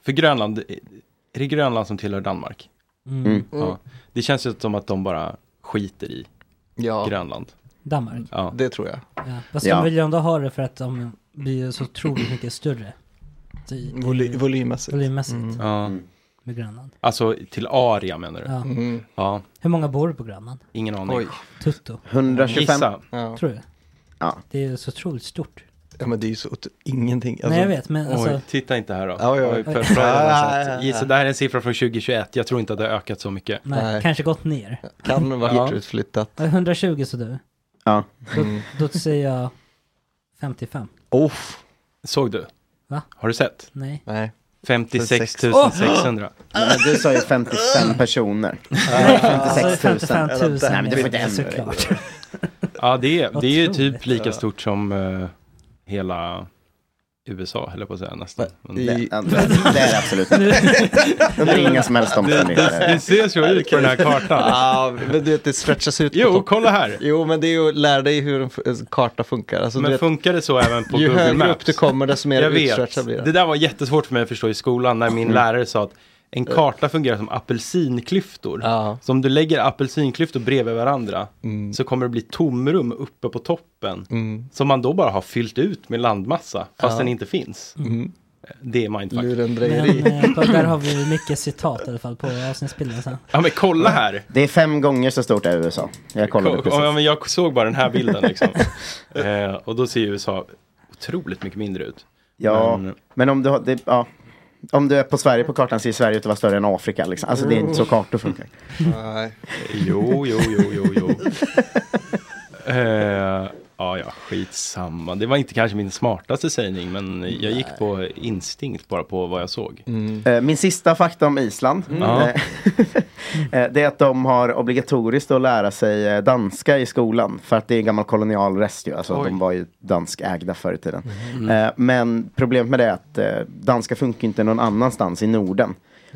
för Grönland, är det Grönland som tillhör Danmark? Mm. Ja. Det känns ju som att de bara skiter i Ja, Grönland. Danmark. Ja. det tror jag. Ja. Fast Ja. de vill ju ändå ha det för att de blir så otroligt mycket större. I, i, Voly, volymmässigt. volymmässigt Mm. Ja. med Grönland. Alltså till area menar du? Ja. Mm. Ja, Hur många bor på Grönland? ingen aning. Oj. Tutto, 125, Gissa. Ja. tror du? Ja. Det är så otroligt stort. ja men det är ju så ingenting. Alltså, Nej jag vet men alltså, Oj, titta inte här då. Oj, oj. Oj, för- Gissa, det här är en siffra från 2021. Jag tror inte att det har ökat så mycket. nej, Nej. kanske gått ner. Kan vara Ja. utflyttat. Ja, 120 så du. ja. Då, Mm. då säger jag 55. Oh, Såg du? Va? Har du sett? Nej. nej. 56 Åh! 600. Men du sa ju 55 personer. (laughs) Nej, 56 000. 55 000. Nej, men det får inte ändra såklart. Ja, det är, det är ju typ lika stort som eh, hela USA, höll jag på att säga nästan. Men I- det, Det, (laughs) det är det absolut inte. Under inga som helst det, omständigheter. det ser så ut på den här kartan. Ja, men du vet det stretchas ut på Jo, kolla här. Jo, men det är ju att lära dig hur en karta funkar. Alltså, Men vet, funkar det så även på ju Google högre Maps? upp du kommer, desto mer utstretchad blir Det det. där var jättesvårt för mig att förstå i skolan när min lärare sa att en karta fungerar som apelsinklyftor. Ja. Så om du lägger apelsinklyftor bredvid varandra Mm. så kommer det bli tomrum uppe på toppen. Mm. Som man då bara har fyllt ut med landmassa fast Ja. den inte finns. Mm. Det är mindfuck. Lurendrejeri. Men eh, där har vi mycket citat i alla fall på avsnittsbilden sen. Ja men kolla här! Det är fem gånger så stort i USA. Jag kollade Ko- precis. ja, men jag såg bara den här bilden liksom. eh, och då ser USA otroligt mycket mindre ut. Ja, Men- men, om du har, det, ja. Om du är på Sverige på kartan ser Sverige ut att vara större än Afrika. Liksom. Alltså det är inte så kartor funkar. Nej. Jo, jo, jo, jo, jo. (laughs) eh, ja, ja, skitsamma. Det var inte kanske min smartaste sägning, men jag gick på instinkt bara på vad jag såg. Mm. Eh, Min sista fakta om Island. Ja. eh, (laughs) eh, det är att de har obligatoriskt att lära sig danska i skolan. För att det är en gammal kolonial rest ju. Alltså de var ju danskägda förr i tiden. Eh, Men problemet med det är att danska funkar inte någon annanstans i Norden.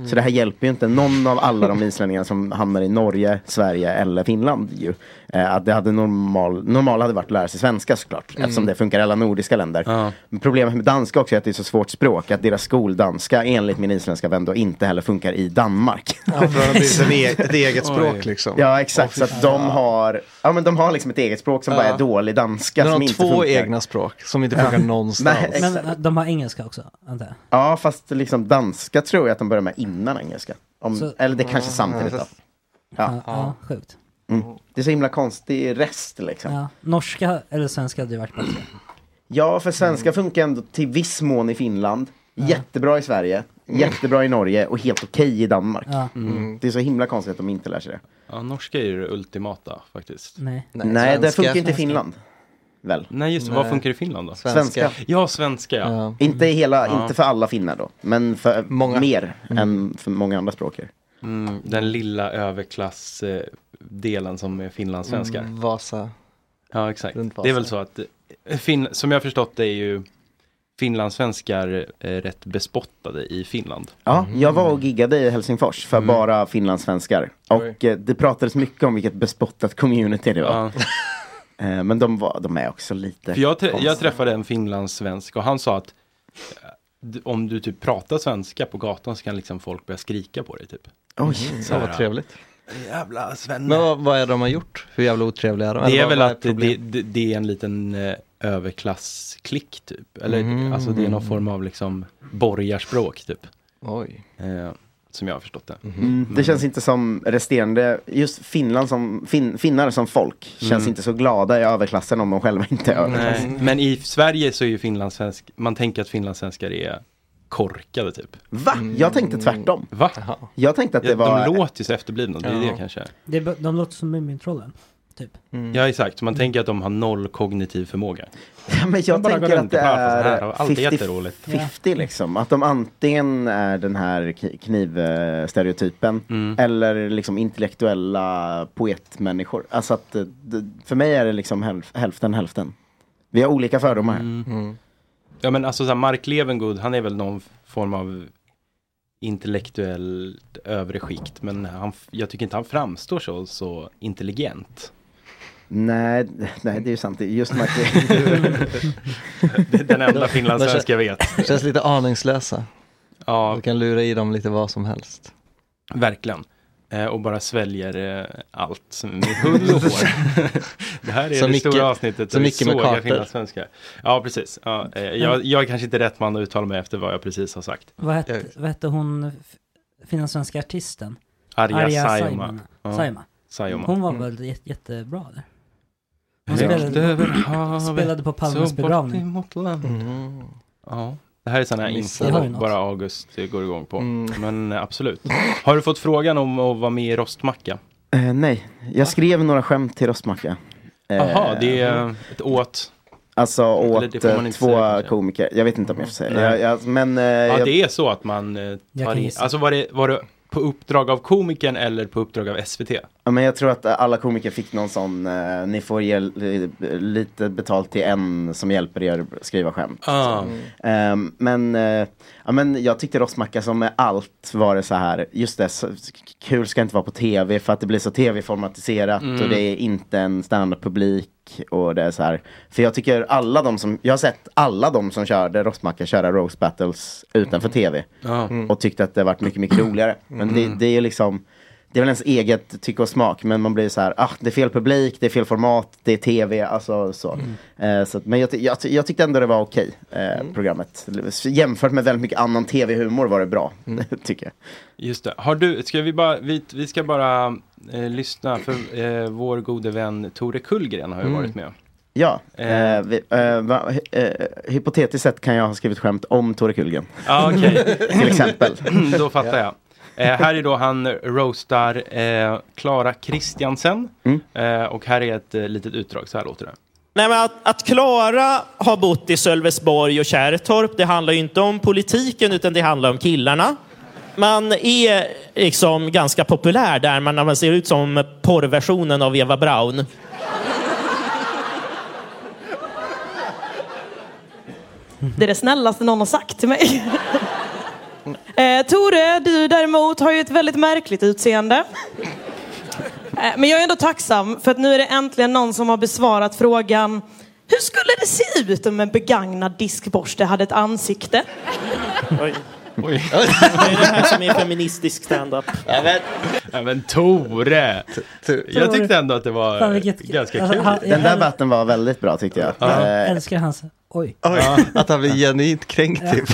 Så det här hjälper ju inte någon av alla de islänningar som hamnar i Norge, Sverige eller Finland ju. Eh, Att det hade normal, normal hade varit att lära sig svenska såklart. Eftersom det funkar i alla nordiska länder. Ja. Men Problemet med danska också är att det är så svårt språk. Att deras skoldanska enligt min isländska vän då inte heller funkar i Danmark. Ja, för en e- ett eget språk Oj. liksom. Ja exakt, så att de har, ja men de har liksom ett eget språk som bara Ja. är dålig danska. De som har inte två funkar. egna språk som inte funkar någonstans. (laughs) Nej, Men de har engelska också, antar jag. Ja fast liksom danska tror jag att de börjar med innan engelska. Om, Så- eller det kanske samtidigt då. Ja, Ja. ja sjukt. Mm. Det är så himla konstig rest liksom. Ja. Norska eller svenska hade ju varit bättre. Ja, för svenska funkar ändå till viss mån i Finland. Jättebra i Sverige, jättebra i Norge och helt okej i Danmark. Ja, Det är så himla konstigt att de inte lär sig det. Ja, norska är ju det ultimata faktiskt. nej. Nej, det svenska. funkar inte i Finland. Väl? Nej, just det. Nej. Vad funkar i Finland då? Svenska. Ja, svenska ja. Ja. Inte, hela, Ja. inte för alla finnar då, men för Många. mer än för många andra språk. Mm, den lilla överklassdelen som är finlandssvenskar. Mm, Vasa. Ja, exakt. Runt Det är väl Vasa. så att, eh, fin- som jag förstått det är ju finlandssvenskar eh, rätt bespottade i Finland. Ja, jag var och giggade i Helsingfors för bara finlandssvenskar. Och eh, det pratades mycket om vilket bespottat community det var. Ja, (laughs) Eh, men de, var, de är också lite för jag, trä- konstiga. jag träffade en finlandssvensk och han sa att om du typ pratar svenska på gatan så kan liksom folk börja skrika på dig typ. Oj, Så vad trevligt. Jävla svenne. Men vad, vad är det de har gjort? Hur jävla otrevliga är de? Det är väl att det, problemet? det, det är en liten eh, överklassklick typ. Eller Mhm. alltså det är någon form av liksom borgarspråk typ. Oj. Eh, som jag har förstått det. Mm, det känns inte som resterande, just Finland som, fin, finnar som folk känns Mm. inte så glada i överklassen om de själva inte är överklass. Nej, men i Sverige så är ju finlandssvensk, man tänker att finlandssvenskar är korkade typ. Va? Jag tänkte tvärtom. Va? Jag tänkte att det Ja, var... De låter ju så efterblivna, det är Ja. det kanske. Det de låter som Mumintrollen. typ. Ja exakt, man tänker att de har noll kognitiv förmåga. Ja, (laughs) men jag tänker att det och bara, "Fast det här är var alltid jätteroligt." 50-50 liksom. Att de antingen är den här knivstereotypen Mm. eller liksom intellektuella poetmänniskor. Alltså att eh, för mig är det liksom hälf- hälften hälften. Vi har olika fördomar. Mm. Ja men alltså så här, Mark Levengood, han är väl någon form av intellektuellt övre skikt. Men han, jag tycker inte han framstår så, så intelligent. Nej, nej, det är ju sant. Just Mark (laughs) Det är den enda finlandssvensk jag vet. Känns lite aningslösa. Ja. Du kan lura i dem lite vad som helst. Verkligen. Eh, och bara sväljer eh, allt med hull och hår. (laughs) det här är Så det mycket- stora avsnittet. så där vi mycket med sågar. Ja, precis. Ja, eh, jag, jag är kanske inte rätt man att uttala mig efter vad jag precis har sagt. Vad hette, vad hette hon, finlandssvenska artisten? Arja, Saijonmaa. Saijonmaa. Ja. Saijonmaa. Saijonmaa. Hon var Mm. väl jätte, jättebra där? Hon spelade, spelade på Palmes begravning. land. Ja, det här är sådana något. bara August går igång på. Mm. Men eh, absolut. Har du fått frågan om att vara med i Rostmacka? Eh, nej, jag skrev några skämt till Rostmacka. Eh, Jaha, det är ett åt. Alltså det åt eh, två säga, komiker. Jag vet inte om jag får säga. Jag, men, eh, Ja, jag, det är så att man eh, Jag tar in, alltså var det, var det på uppdrag av komikern eller på uppdrag av SVT? ja, men jag tror att alla komiker fick någon sån, eh, ni får ge li- lite betalt till en som hjälper er skriva skämt. Ah. Ehm, men, eh, ja, men jag tyckte Rostmacka som med allt var det så här, just det, så, kul ska inte vara på tv för att det blir så tv-formatiserat Mm. och det är inte en standup-publik och det är så här. För jag tycker alla de som, jag har sett alla de som körde Rostmacka köra roast battles utanför tv. Mm. Och tyckte att det varit mycket, mycket roligare. Men det, det är ju liksom det är väl ens eget tycke och smak, men man blir så här, ah, det är fel publik, det är fel format, det är tv, alltså så. Eh, så men jag, jag, jag tyckte ändå det var okej, eh, programmet. Jämfört med väldigt mycket annan tv-humor var det bra, (laughs) tycker jag. Just det. Har du, ska vi bara, vi, vi ska bara eh, lyssna för eh, vår gode vän Tore Kullgren har ju Mm. varit med. Ja, eh, vi, eh, va, eh, hypotetiskt sett kan jag ha skrivit skämt om Tore Kullgren. Ja, okej. (laughs) Till exempel. (clears throat) Då fattar jag. Eh, här är då han roastar eh, Klara Kristiansen. Mm. Eh, och här är ett eh, litet utdrag, så här låter det. Nej, men att, att Klara har bott i Sölvesborg och Kärrtorp, det handlar ju inte om politiken utan det handlar om killarna. Man är liksom ganska populär där, man, man ser ut som porrversionen av Eva Braun. Det är det snällaste någon har sagt till mig. Eh, Tore, du däremot har ju ett väldigt märkligt utseende. Eh, men jag är ändå tacksam för att nu är det äntligen någon som har besvarat frågan Hur skulle det se ut om en begagnad diskborste hade ett ansikte? Oj. Oj. (laughs) Det är det här som är feministisk standup. Ja, men Tore! Jag tyckte ändå att det var Fan, vilket- ganska kul. Den där batten var väldigt bra tyckte jag. Jag älskar hans, oj. Att han blir genuint kränkt typ.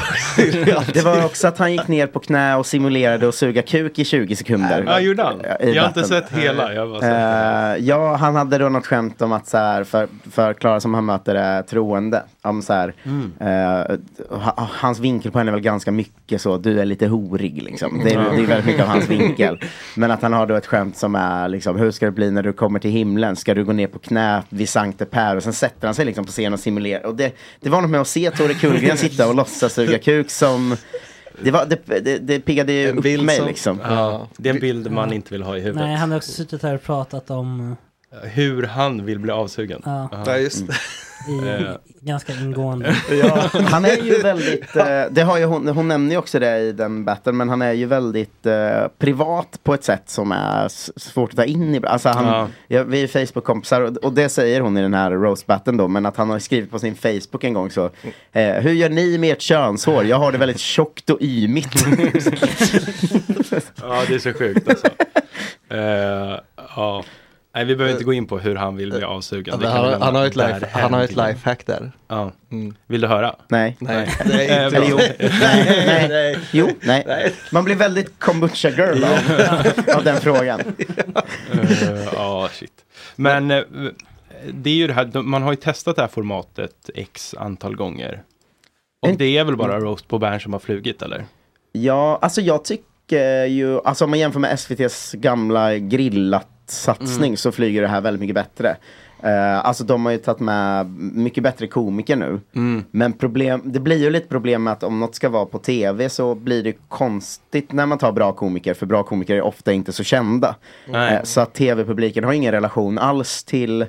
Det var också att han gick ner på knä och simulerade att suga kuk i 20 sekunder. Ja, gjorde han? Jag har inte sett hela. Jag Eh, ja, han hade då något skämt om att så här, för, för Klara som han möter är troende. Om så här, Mm. ha, hans vinkel på henne är väl ganska mycket så, du är lite horig liksom. Det är, det är väldigt mycket av hans vinkel. Men att han har då ett skämt som är liksom, hur ska det bli när du kommer till himlen? Ska du gå ner på knä vid Sankte Per? Och sen sätter han sig liksom på scen och simulerar. Och det, det var något med att se Tore Kullgren (laughs) sitta och låtsas suga kuk som det, var, det, det, det piggade ju upp mig som- liksom. Ja, det är en bild man inte vill ha i huvudet. Nej, han har också suttit här och pratat om Hur han vill bli avsugen. Ja. Aha. Ja, just det. i Eh. ganska ingående. Han är ju (laughs) väldigt, eh, det har ju hon, hon nämner ju också det i den battlen, men han är ju väldigt eh, privat på ett sätt som är svårt att ta in i. Alltså han, Ja. ja, vi är Facebook-kompisar och, och det säger hon i den här roast battlen då, men att han har skrivit på sin Facebook en gång så, eh, hur gör ni med ert könshår? Jag har det väldigt tjockt och ymigt. (laughs) Ja, det är så sjukt alltså. (laughs) Eh, ja. Nej, vi behöver inte gå in på hur han vill bli avsugen. Det kan Han, han har ett life, han har ett lifehack där. Ja. Mm. Vill du höra? Nej. Nej. Nej. (laughs) Nej, Eh, jo. nej, nej, nej. Jo, nej. Man blir väldigt kombucha girl av, (laughs) av den frågan. Eh, Ja, shit. Men eh, det är ju det här, man har ju testat det här formatet x antal gånger. Och det är väl bara roast på Bern som har flugit eller? Ja, alltså jag tycker ju, alltså om man jämför med SVTs gamla grillat satsning så flyger det här väldigt mycket bättre. Eh, alltså de har ju tagit med mycket bättre komiker nu. Men problem, det blir ju lite problem med att om något ska vara på tv så blir det konstigt när man tar bra komiker. För bra komiker är ofta inte så kända. Nej. Eh, så att tv-publiken har ingen relation alls till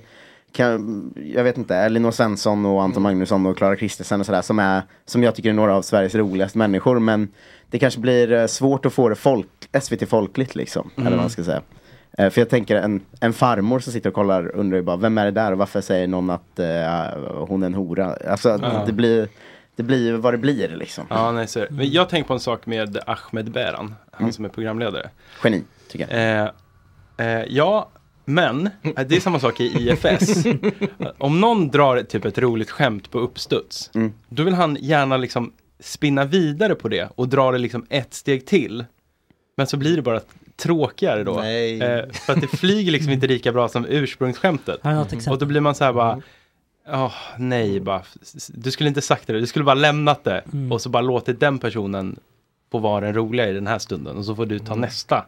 kan, jag vet inte, Elinor Svensson och Anton Magnusson och Clara Kristensen och sådär som, är, som jag tycker är några av Sveriges roligaste människor. Men det kanske blir eh, svårt att få det folk, SVT folkligt liksom. Eller vad man ska säga. Eh, För jag tänker en, en farmor som sitter och kollar undrar ju bara vem är det där och varför säger någon att eh, hon är en hora? Alltså Ja. det blir det blir vad det blir liksom. Ja, nej, så. Men jag tänker på en sak med Ahmed Beran, han Mm. som är programledare. Geni, tycker jag. Eh, eh, ja, men eh, det är samma sak i IFS. (laughs) Om någon drar typ ett roligt skämt på uppstuds, Mm. då vill han gärna liksom spinna vidare på det och dra det liksom ett steg till. Men så blir det bara tråkigare då. Nej. Eh, för att det flyger liksom inte lika bra som ursprungsskämtet. Exempel? Och då blir man så här bara, Åh, nej, bara, du skulle inte sagt det, du skulle bara lämnat det Mm. och så bara låtit den personen få vara den roliga i den här stunden och så får du ta nästa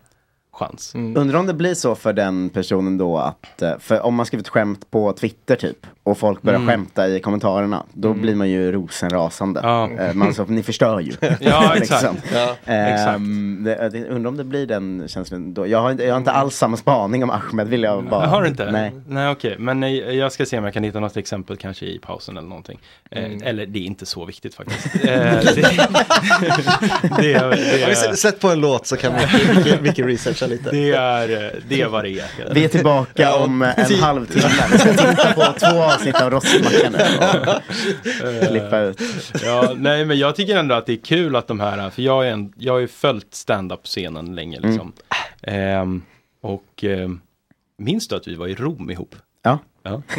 chans. Undrar om det blir så för den personen då att, eh, för om man skrivit skämt på Twitter typ och folk börjar Mm. skämta i kommentarerna, då blir man ju rosenrasande. Ja. Eh, Man så, ni förstör ju. (laughs) Ja, exakt. (laughs) Ja, Ehm, det, det, undrar om det blir den känslan då. Jag har, inte, jag har inte alls samma spaning om Ahmed vill jag bara. Har du inte? Nej. Nej okej, men nej, jag ska se om jag kan hitta något exempel kanske i pausen eller någonting. Eh, Mm. Eller det är inte så viktigt faktiskt. (laughs) Eh, det, det, det, Om vi Sätt på en låt så kan vi, Micke- Micke researcha lite. det, är, det är vad det är. Vi är tillbaka om en Ti- halvtimme. Vi ska titta på två avsnitt av Rostmackan nu och klippa ut. Ja, nej men jag tycker ändå att det är kul att de här, för jag, är en, jag har ju följt stand-up-scenen länge liksom. Ehm, och ehm, minns du att vi var i Rom ihop? Ja. Ja. (laughs)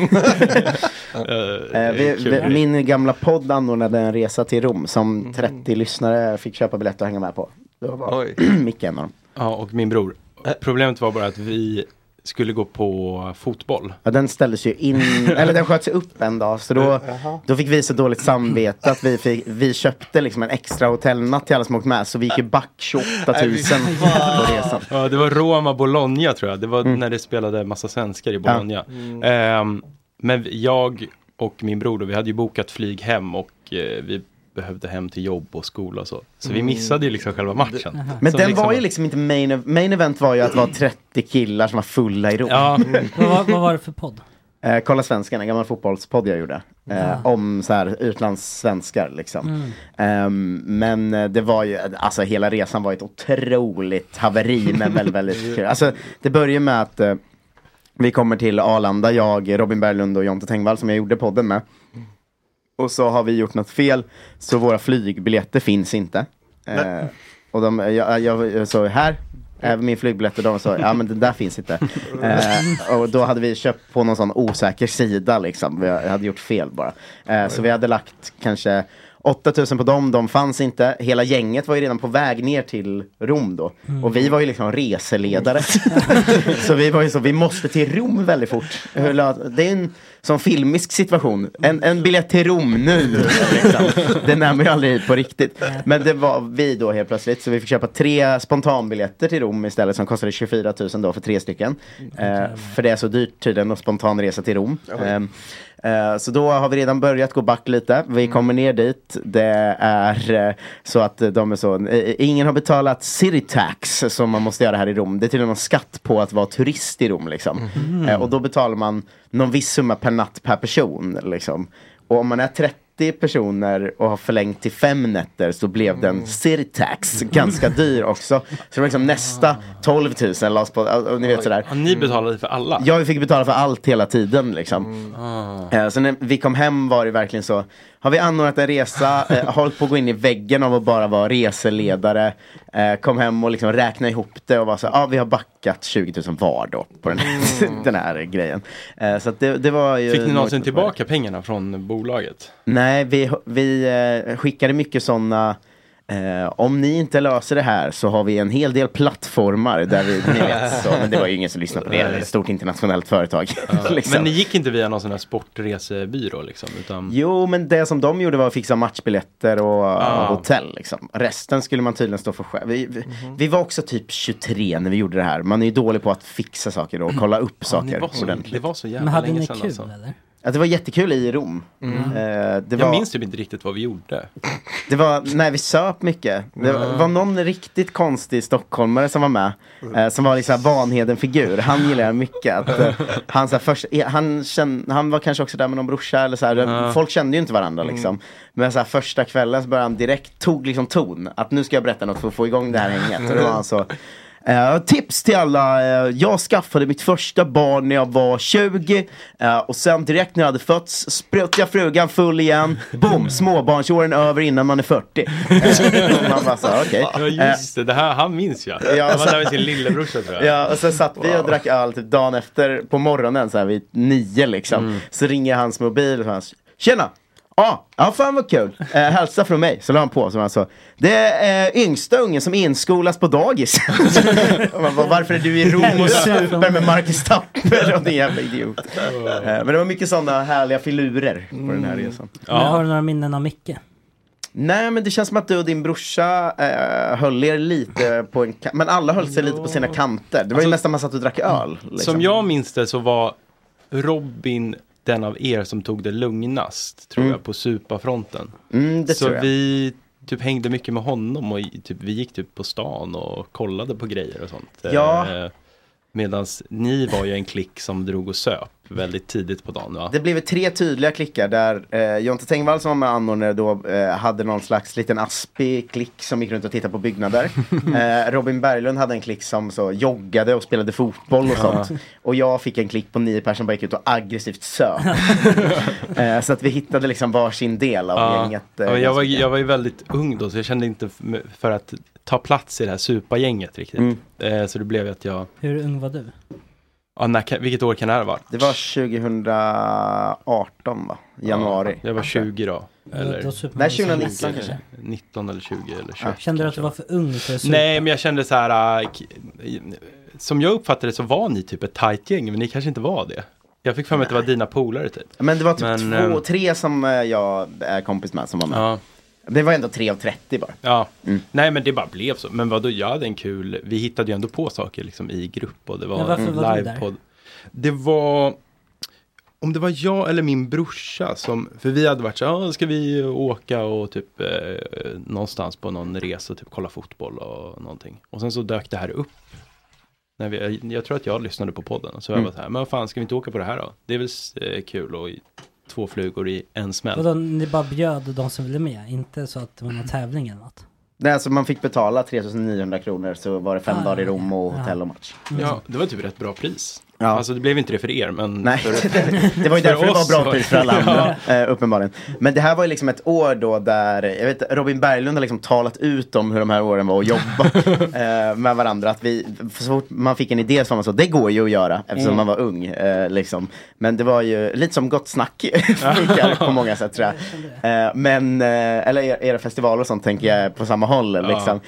Eh, vi, vi, min gamla podd anordnade en resa till Rom som 30 lyssnare fick köpa biljett och hänga med på. Det var bara Oj. (clears throat) Micke en av dem. Ja, och min bror. Problemet var bara att vi skulle gå på fotboll. Ja, den ställdes ju in, (laughs) eller den sköts upp en dag. Så då, då fick vi så dåligt samvete att vi, fick, vi köpte liksom en extra hotellnatt till alla som åkt med. Så vi gick ju back 28 000 på resan. Ja, det var Roma Bologna tror jag. Det var när det spelade massa svenskar i Bologna. Ehm, men jag och min bror då, vi hade ju bokat flyg hem och eh, vi behövde hem till jobb och skola och så. Så vi missade ju liksom själva matchen. Men Som den liksom var ju liksom inte main, ev- main event var ju att vara 30 killar som var fulla i Rom. Ja, vad, var- vad var det för podd? Eh, Kolla svenskan, en gammal fotbollspodd jag gjorde. Eh, Ja. Om så här utlandssvenskar liksom. Ehm, men eh, det var ju, alltså hela resan var ett otroligt haveri men väldigt, väldigt (laughs) kul. Alltså det börjar med att eh, vi kommer till Arlanda, jag, Robin Berglund och Jonte Tengvall som jag gjorde podden med. Och så har vi gjort något fel, så våra flygbiljetter finns inte. Eh, och de, jag, jag, jag så här, även min flygbiljett och de sa, ja men det där finns inte. (laughs) Eh, och då hade vi köpt på någon sån osäker sida liksom, vi hade gjort fel bara. Eh, så vi hade lagt kanske 8000 på dem, de fanns inte. Hela gänget var ju redan på väg ner till Rom då. Och vi var ju liksom reseledare. (laughs) så vi var ju så, vi måste till Rom väldigt fort. Det är en sån filmisk situation. En, en biljett till Rom nu. Liksom. Den är man ju aldrig hit på riktigt. Men det var vi då helt plötsligt. Så vi fick köpa tre spontanbiljetter till Rom istället som kostade 24 000 då för tre stycken. Eh, för det är så dyrt tydligen att spontanresa till Rom. Ehm, eh, så då har vi redan börjat gå back lite. Vi kommer ner dit. Det är eh, så att de är så. eh, ingen har betalat city tax som man måste göra här i Rom. Det är tydligen någon skatt på att vara turist i Rom liksom. Eh, och då betalar man någon viss summa per natt per person liksom. Och om man är 30 personer och har förlängt till fem nätter så blev den city tax ganska dyr också. Så det var liksom nästa 12 000 lades på, och ni vet sådär. Ja, ni betalade för alla? Ja, vi fick betala för allt hela tiden liksom. Ah. Eh, Så när vi kom hem var det verkligen så. Har vi anordnat en resa, eh, hållit på att gå in i väggen av att bara vara reseledare. Eh, kom hem och liksom räkna ihop det och var så, ja ah, vi har backat 20 000 var då på den här, (laughs) den här grejen. Eh, så det, det var ju Fick ni någonsin tillbaka pengarna från bolaget? Nej, vi, vi eh, skickade mycket sådana Eh, om ni inte löser det här så har vi en hel del plattformar där vi, ni vet, så, men det var ju ingen som lyssnade på det, det är ett stort internationellt företag. liksom. (laughs) Men ni gick inte via någon sån här sportresebyrå liksom? Utan... Jo, men det som de gjorde var att fixa matchbiljetter och Ah. hotell. Liksom. Resten skulle man tydligen stå för själv. Vi, vi, Mhm. vi var också typ 23 när vi gjorde det här. Man är ju dålig på att fixa saker och kolla upp Ja, saker var så, ordentligt. det var så jävla Men hade länge sedan kul alltså. eller? Ja, det var jättekul i Rom. Mm. Eh, det Jag var, minns typ inte riktigt vad vi gjorde. Det var, nej vi söp mycket. Det var, någon riktigt konstig stockholmare som var med. Eh, som var liksom Vanheden-figur. Han gillade jag mycket. Att, eh, han, så här, först, eh, han, kände, han var kanske också där med någon brorsa. Eller så här, Ja. Folk kände ju inte varandra liksom. Men så här, första kvällen så började han direkt, tog liksom ton. Att nu ska jag berätta något för att få igång det här hänget. Och då var han så. Eh, tips till alla. eh, jag skaffade mitt första barn när jag var 20 eh, och sen direkt när jag hade fötts sprutade jag frugan full igen. Boom! (laughs) Småbarnsåren över innan man är 40. (laughs) Eh, man bara så här, okej. Ja Eh, just det, det här, han minns jag. Ja, han var där med sin lillebrorsa tror jag. Ja, och så satt vi och drack öl typ dagen efter på morgonen så här vid nio liksom. Mm. Så ringer hans mobil och han, Tjena! Ja, ja fan vad kul. Eh, hälsa från mig. Så la han på. Så han så, det är eh, yngsta ungen som inskolas på dagis. (laughs) Bara, Varför är du i Rom och super med Marcus Tapper och din jävla idiot. Eh, men det var mycket sådana härliga filurer på den här resan. Men har du några minnen av Micke? Nej men det känns som att du och din brorsa eh, höll er lite på en. Men alla höll sig lite på sina kanter. Det var ju Alltså- nästan man satt och drack öl. Liksom. Som jag minns det så var Robin den av er som tog det lugnast, tror Mm. jag, på supafronten. Mm, det så tror jag. vi typ hängde mycket med honom och typ, vi gick typ på stan och kollade på grejer och sånt. Ja. Medan ni var ju en klick som drog och söp väldigt tidigt på dagen va? Det blev tre tydliga klickar där eh, Jonte Tengvall som var med anordnare då eh, hade någon slags liten aspig klick som gick runt och tittade på byggnader. (laughs) eh, Robin Berglund hade en klick som så joggade och spelade fotboll och Ja. sånt. Och jag fick en klick på nio personer som bara gick ut och aggressivt söp. (laughs) eh, så att vi hittade liksom varsin del av gänget. eh, ja, jag, var, jag var ju väldigt ung då så jag kände inte för att ta plats i det här supagänget riktigt. Mm. Eh, så det blev att jag, Hur ung var du? ja, när, vilket år kan det här vara? Det var 2018 va? Januari. Ja, jag var 20 då. Eller då Nej, som 2019 vuxen. kanske. 19 eller 20 eller 21. Kände du att du var för ung för att supa? Nej, men jag kände så här. äh, k- Som jag uppfattade det så var ni typ ett tajt gäng, men ni kanske inte var det. Jag fick för mig att det var dina polare typ. Men det var typ Men, två, ehm, tre som eh, jag är kompis med som var med. Ja. Det var ändå tre av 30 bara. Ja, nej men det bara blev så. Men vadå, jag hade en kul, vi hittade ju ändå på saker liksom i grupp och det var Men varför en var livepodd. Det var, om det var jag eller min brorsa som, för vi hade varit så ja ska vi åka och typ eh, någonstans på någon resa typ kolla fotboll och någonting. Och sen så dök det här upp. När vi, jag, jag tror att jag lyssnade på podden och så Mm. jag var så här, men vad fan ska vi inte åka på det här då? Det är väl eh, kul och två flugor i en smäll. Vadå, ni bara bjöd de som ville med? Inte så att det var någon tävling eller något? Nej, alltså man fick betala 3900 kronor så var det fem Ah, dagar i Rom och ja. hotell och match. Ja, det var typ rätt bra pris. Ja. Alltså det blev inte det för er, men Nej, för, (laughs) det var ju för därför det var bra pris för alla (laughs) andra, eh, uppenbarligen. Men det här var ju liksom ett år då där, jag vet Robin Berglund har liksom talat ut om hur de här åren var att jobba (laughs) eh, med varandra. Att vi, så fort man fick en idé så var man så, det går ju att göra eftersom Mm. man var ung. Eh, liksom. Men det var ju lite som Gott Snack funkar på många sätt tror jag. Eh, men, eller er- era festivaler och sånt tänker jag på samma håll. Ja. Liksom.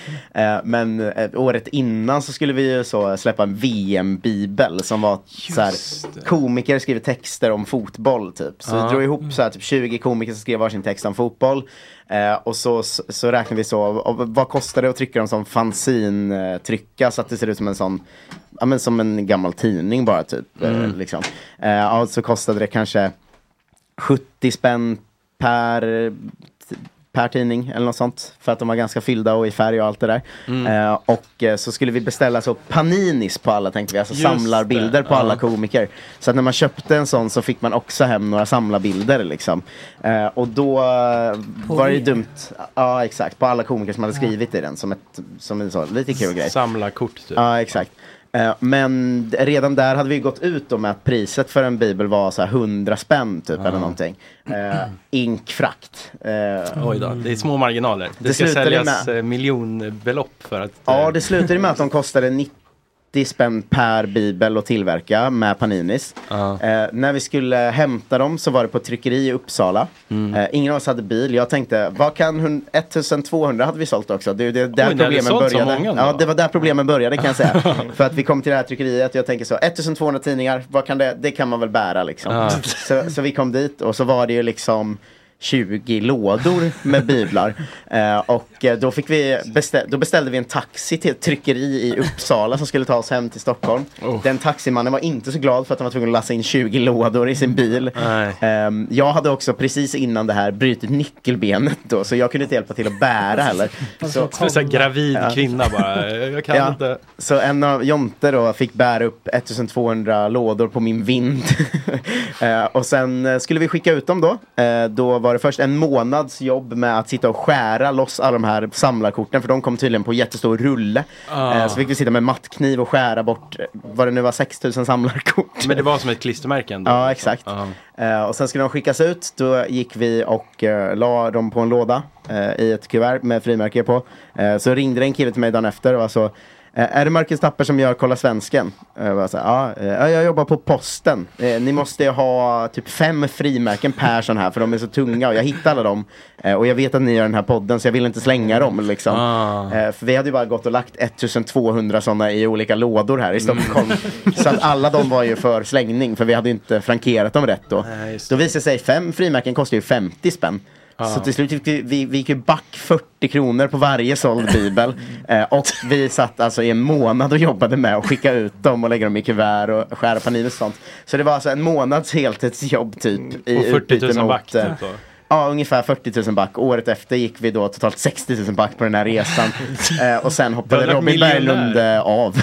Men året innan så skulle vi ju så släppa en VM-bibel som var så här, komiker skriver texter om fotboll typ. Så Ja. vi drog ihop så här, typ 20 komiker som skrev varsin text om fotboll. Eh, och så, så, så räknade vi så, och vad kostar det att trycka dem som fanzine-trycka så att det ser ut som en sån, ja men som en gammal tidning bara typ. Eh, Mm. liksom. eh, ja, så kostade det kanske 70 spänn per per tidning eller något sånt. För att de var ganska fyllda och i färg och allt det där. Mm. Eh, och eh, så skulle vi beställa så paninis på alla tänkte vi, alltså samlarbilder på ja. alla komiker. Så att när man köpte en sån så fick man också hem några samlarbilder liksom. Eh, och då eh, På var det ju dumt, ja exakt, på alla komiker som hade skrivit i den som, ett, som en så, lite kul grej. Samla kort typ. Ja, exakt. Eh, Men redan där hade vi gått ut med att priset för en bibel var så här 100 spänn typ eller någonting. Uh, inkfrakt. Eh, Oj då, det är små marginaler. Det, Det ska säljas med- eh, miljonbelopp för att... Ja, eh, det slutade med att de kostade 50 spänn per bibel att tillverka med Paninis. Eh, när vi skulle hämta dem så var det på ett tryckeri i Uppsala. Mm. Eh, ingen av oss hade bil. Jag tänkte, vad kan hun- 1200 hade vi sålt också. Det det, där Oj, problemen började. ja, det var där problemen började kan jag säga. (laughs) För att vi kom till det här tryckeriet och jag tänker så, 1200 tidningar, vad kan det, det kan man väl bära liksom. Ja. Så, så vi kom dit och så var det ju liksom 20 lådor med biblar. (laughs) Eh, och eh, då, fick vi bestä- då beställde vi en taxi till ett tryckeri i Uppsala som skulle ta oss hem till Stockholm. Oh. Den taximannen var inte så glad för att han var tvungen att lassa in 20 lådor i sin bil. Ehm, jag hade också precis innan det här brutit nyckelbenet då, så jag kunde inte hjälpa till att bära heller. (laughs) Så, så här, gravid Ja. kvinna bara, jag kan Ja. inte. Så en av Jonte då fick bära upp 1200 lådor på min vind. (laughs) Eh, och sen eh, skulle vi skicka ut dem då. Eh, då var det först en månads jobb med att sitta och skära loss alla de här samlarkorten. För de kom tydligen på jättestor rulle. Ah. Eh, så fick vi sitta med mattkniv och skära bort eh, vad det nu var 6000 samlarkort. Men det var som ett klistermärke ändå. Ja, liksom. exakt. Eh, och sen skulle de skickas ut. Då gick vi och uh, la dem på en låda i ett kuvert med frimärke på. Så ringde det en kille till mig dagen efter och var så är det Marcus Tapper som gör Kolla Svensken? Eh, Jag så här, ja, eh, ja, jag jobbar på posten. Eh, Ni måste ha typ fem frimärken per sån här för de är så tunga och jag hittade alla dem. Eh, Och jag vet att ni gör den här podden så jag vill inte slänga dem liksom. Eh, För vi hade ju bara gått och lagt 1200 sådana i olika lådor här i Stockholm. (laughs) så att alla de var ju för slängning för vi hade inte frankerat dem rätt då. Då visade sig fem frimärken kostar ju 50 spänn. Ja. Så till slut fick vi, vi, vi gick ju back 40 kronor på varje såld bibel. (laughs) eh, och vi satt alltså i en månad och jobbade med att skicka ut dem och lägga dem i kuvert och skära panini och sånt. Så det var alltså en månads heltidsjobb typ. I Och 40 utbyte 000 mot, back, eh, typ då? Ja, ungefär 40 000 back. Året efter gick vi då totalt 60 000 back på den här resan. (laughs) eh, och sen hoppade Robin Berglund eh, av. (laughs)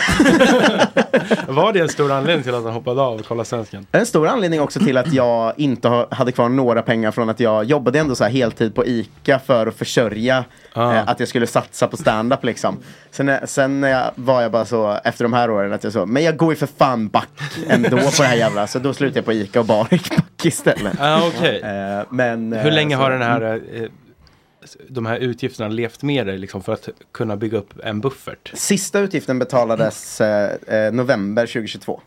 Var det en stor anledning till att han hoppade av och kollade svensken? En stor anledning också till att jag inte ha, hade kvar några pengar från att jag jobbade ändå så här heltid på ICA för att försörja Ah. eh, att jag skulle satsa på stand-up liksom. Sen, när- sen jag, var jag bara så efter de här åren att jag så, men jag går ju för fan back ändå på det här jävla. Så då slutade jag på ICA och bara gick back istället. Ah, okej. Eh, men, Hur eh, länge så- har den här, de här utgifterna levt med dig liksom, för att kunna bygga upp en buffert? Sista utgiften betalades eh, november 2022.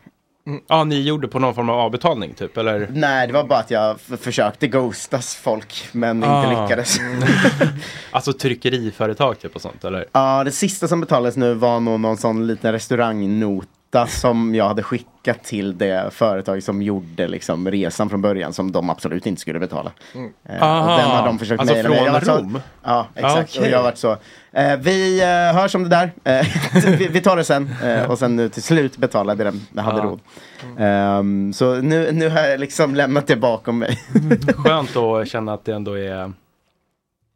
Ja, ni gjorde på någon form av avbetalning typ, eller? Nej, det var bara att jag försökte ghostas folk men inte Ah. lyckades. (laughs) Alltså tryckeriföretag typ och sånt, eller? Ja, det sista som betalades nu var nog någon sån liten restaurangnota som jag hade skickat till det företag som gjorde liksom resan från början som de absolut inte skulle betala. Mm. Eh, och den har de försökt Alltså mejla mig. från Jag har varit så- Rom? Ja, exakt. Okej. Och jag har varit så. Eh, vi eh, hörs om det där. Eh, (laughs) vi, vi tar det sen. Eh, och sen nu till slut betalade det jag hade Ja. råd. Ehm, så nu, nu har jag liksom lämnat det bakom mig. (laughs) Skönt att (laughs) känna att det ändå är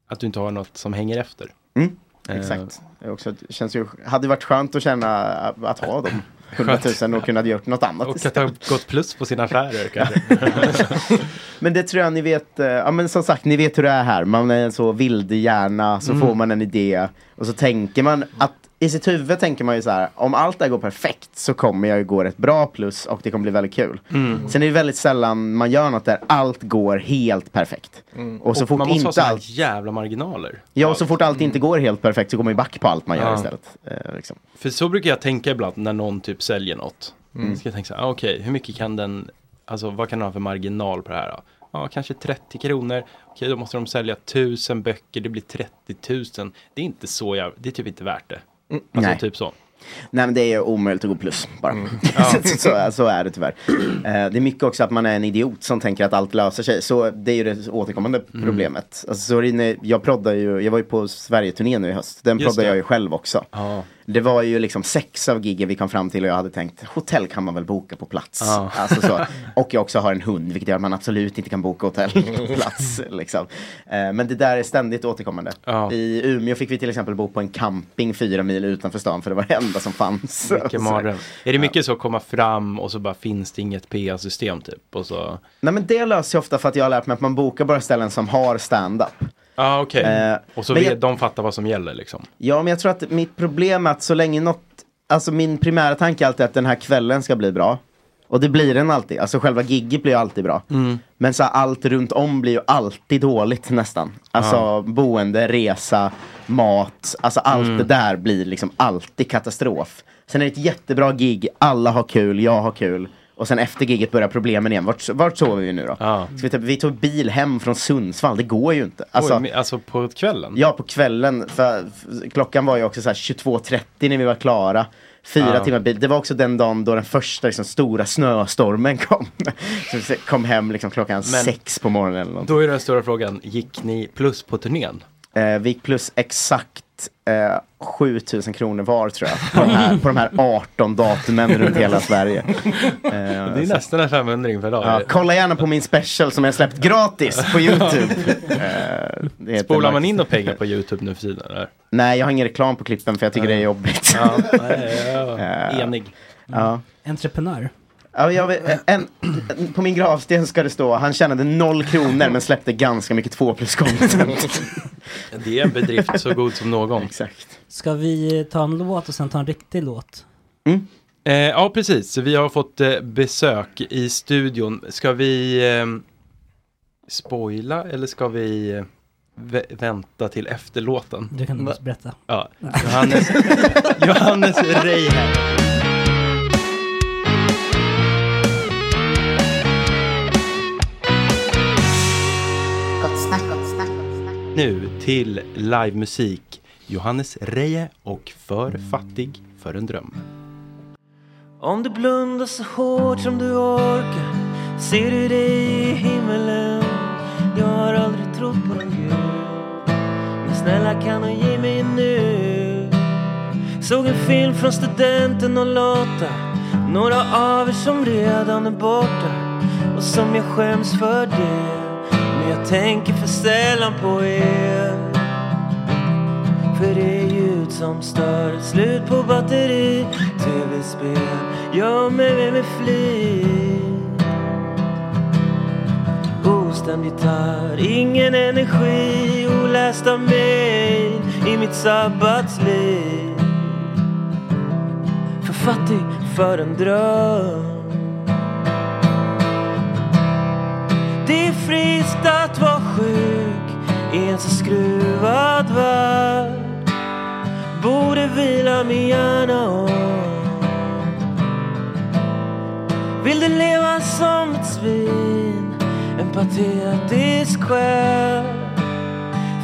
att du inte har något som hänger efter. Mm, Eh, exakt. Det också, känns ju, hade varit skönt att känna att ha dem. 100 000 och kunna gjort något annat Och att ha gått plus på sina affärer (laughs) kanske. Men det tror jag ni vet, eh, ja men som sagt ni vet hur det är här. Man är en så vild hjärna så Mm. får man en idé och så tänker man att i sitt huvud tänker man ju så här om allt det här går perfekt så kommer jag ju gå ett bra plus och det kommer bli väldigt kul. Mm. Sen är det väldigt sällan man gör något där allt går helt perfekt. Och så fort man måste ha inte här allt jävla marginaler. Ja, och så fort allt inte går helt perfekt så går man ju back på allt man gör Ja. istället. Eh, liksom. För så brukar jag tänka ibland när någon typ säljer något. Mm. Ska jag tänka så här, ah, okej, hur mycket kan den, alltså vad kan den ha för marginal på det här? då? Ja, kanske 30 kronor. Okej, då måste de sälja 1000 böcker, det blir 30 000. Det är inte så jävla, det är typ inte värt det. Alltså Nej. typ så. Nej men det är omöjligt att gå plus bara. Mm. (laughs) Ja. så, så, så är det tyvärr. Eh, det är mycket också att man är en idiot som tänker att allt löser sig. Så det är ju det återkommande Mm. problemet. Alltså, så jag proddar ju, jag var ju på Sverige-turné nu i höst. Den Just det. jag ju själv också. Ja. Det var ju liksom sex av giggen vi kom fram till och jag hade tänkt hotell kan man väl boka på plats. Ja. Alltså så. (laughs) Och jag också har en hund vilket gör att man absolut inte kan boka hotell på (laughs) plats. Liksom. Eh, Men det där är ständigt återkommande. Ja. I Umeå fick vi till exempel bo på en camping fyra mil utanför stan för det var det enda som fanns. Vilken Så- mardröm. Är det mycket så att komma fram och så bara finns det inget PA-system typ? Och så... Nej men det löser jag ofta för att jag har lärt mig att man bokar bara ställen som har stand-up. Ja, ah, okej. Eh, och så vet jag- de fattar vad som gäller liksom. Ja men jag tror att mitt problem är att så länge något, alltså min primära tanke är alltid att den här kvällen ska bli bra. Och det blir den alltid, alltså själva gigget blir alltid bra. Mm. Men så här, allt runt om blir ju alltid dåligt nästan. Alltså Ja. boende, resa, mat, alltså allt Mm. det där blir liksom alltid katastrof. Sen är det ett jättebra gig, alla har kul, jag har kul. Och sen efter giget börjar problemen igen. Vart, vart sover vi nu då? Så vi, vi tog bil hem från Sundsvall, det går ju inte. Alltså, Oj, men- alltså på kvällen? Ja, på kvällen. För, klockan var ju också så här 22.30 när vi var klara. Fyra Ja. timmar bil. Det var också den dagen då den första liksom, stora snöstormen kom. så vi kom hem liksom, klockan Men- sex på morgonen eller något. Då är den stora frågan, gick ni plus på turnén? Eh, vi gick plus exakt eh, 7000 kronor var tror jag. På de här, på de här 18 datumen runt hela Sverige. (laughs) Eh, Det är nästan en 500 per dag. Ja, kolla gärna på min special som jag släppt gratis på Youtube. Eh, det heter Spolar man in några pengar på Youtube nu för tiden? Eller? Nej, jag har ingen reklam på klippen för jag tycker det är jobbigt. Ja, nej, ja, (laughs) Eh, enig. Ja. Entreprenör. Ja, jag vet, en, på min gravsten ska det stå, han tjänade noll kronor men släppte ganska mycket två plus content. Det är en bedrift så god som någon. Exakt. Ska vi ta en låt och sen ta en riktig låt? Eh, ja, precis. Vi har fått eh, besök i studion. Ska vi eh, spoila eller ska vi eh, vä- vänta till efter låten? Du kan berätta. Ja, Johannes, Johannes Reihän. Nu till livemusik. Johannes Reje och För fattig för en dröm. Om du blundar så hårt som du orkar Ser du dig i himmelen Jag har aldrig trott på någon gud Men snälla kan du ge mig en nu Såg en film från studenten och Lotta Några av er som redan är borta Och som jag skäms för det jag tänker för sällan på er. För det är ljud som stör. Slut på batteri Tv-spel. Gör mig med flit Ostämd gitarr. Ingen energi Olästa mejl I mitt sabbatsliv. För fattig för en dröm. Det är friskt att vara sjuk i en så skruvad värld. Borde vila min hjärna om. Vill du leva som ett svin En patetisk själ?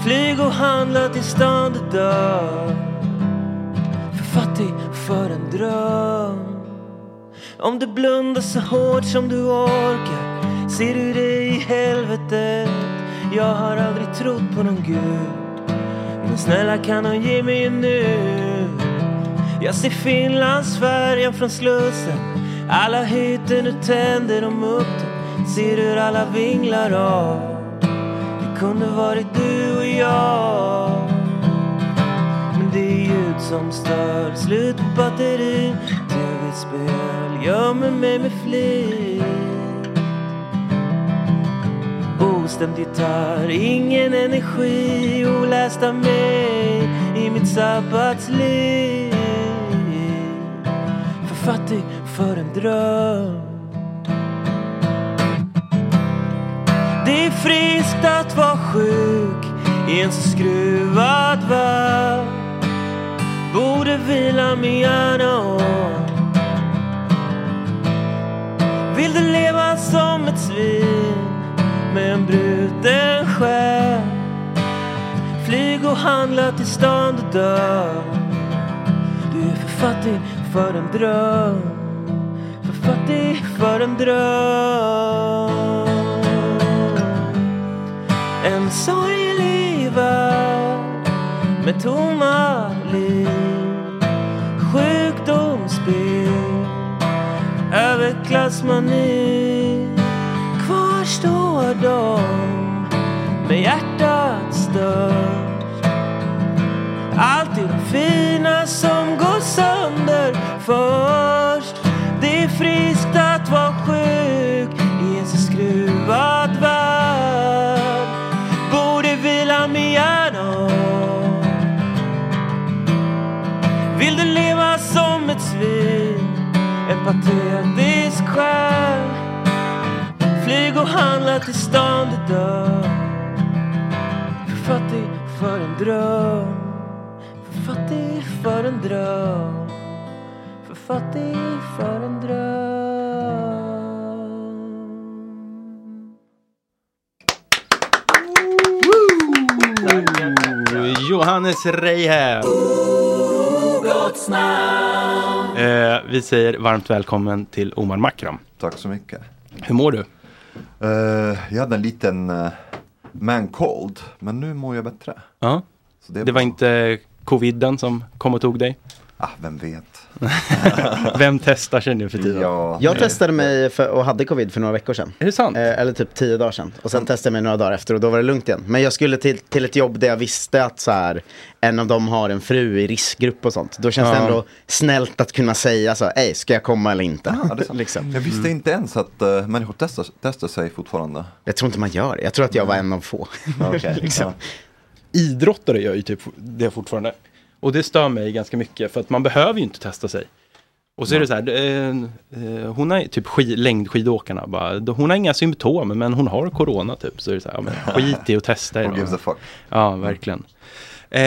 Flyg och handla till stan du dör. För fattig för en dröm. Om du blundar så hårt som du orkar. Ser du det i helvetet? Jag har aldrig trott på någon gud. Men snälla kan du ge mig en nu Jag ser Finlandsfärjan från Slussen. Alla hytter, nu tänder de upp den Ser hur alla vinglar av? Det kunde varit du och jag. Men det är ljud som stör. Slut på batterin. Tv-spel gömmer mig med flit. Ostämd gitarr, ingen energi Oläst av mig i mitt sabbatsliv. För fattig för en dröm. Det är friskt att vara sjuk i en så skruvad värld. Borde vila min hjärna om. Vill du leva som ett svin? Med en bruten själ. Flyg och handla till stan du dör. Du är för fattig för en dröm. För fattig för en dröm. En sorglig värld med tomma liv. Sjukdomsbild Överklassmani förstår dem med hjärtat stört. Alltid de fina som går sönder först. Det är friskt att vara sjuk i en så skruvad värld. Borde vila med hjärnan Vill du leva som ett svin En patetisk själ? Handla till stan idag För fattig för en dröm För fattig för en dröm För fattig för en dröm Johannes Reihe. Eh, vi säger varmt välkommen till Omar Makram. Tack så mycket. Hur mår du? Eh, jag hade en liten uh, man cold, men nu mår jag bättre. Ja. Det Det var inte coviden som kom och tog dig? Ah, vem vet? (laughs) Vem testar sig nu för tiden? Ja. Jag testade mig för, och hade covid för några veckor sedan. Är det sant? Eh, eller typ tio dagar sedan. Och sen testade jag mig några dagar efter och då var det lugnt igen. Men jag skulle till, till ett jobb där jag visste att så här, en av dem har en fru i riskgrupp och sånt. Då känns det Ja. ändå snällt att kunna säga så, ej, ska jag komma eller inte? Ja, det liksom. Jag visste inte ens att uh, människor testar, testar sig fortfarande. Jag tror inte man gör det. Jag tror att jag var en av få. Okej, (laughs) liksom. Idrottare gör ju typ det fortfarande. Och det stör mig ganska mycket för att man behöver ju inte testa sig. Och så är det så här, eh, eh, hon har typ skid, längdskidåkarna bara, hon har inga symptom men hon har corona typ. Så är det så här, ja, (laughs) skit i att testa Who idag. gives a fuck? Ja, verkligen. Eh,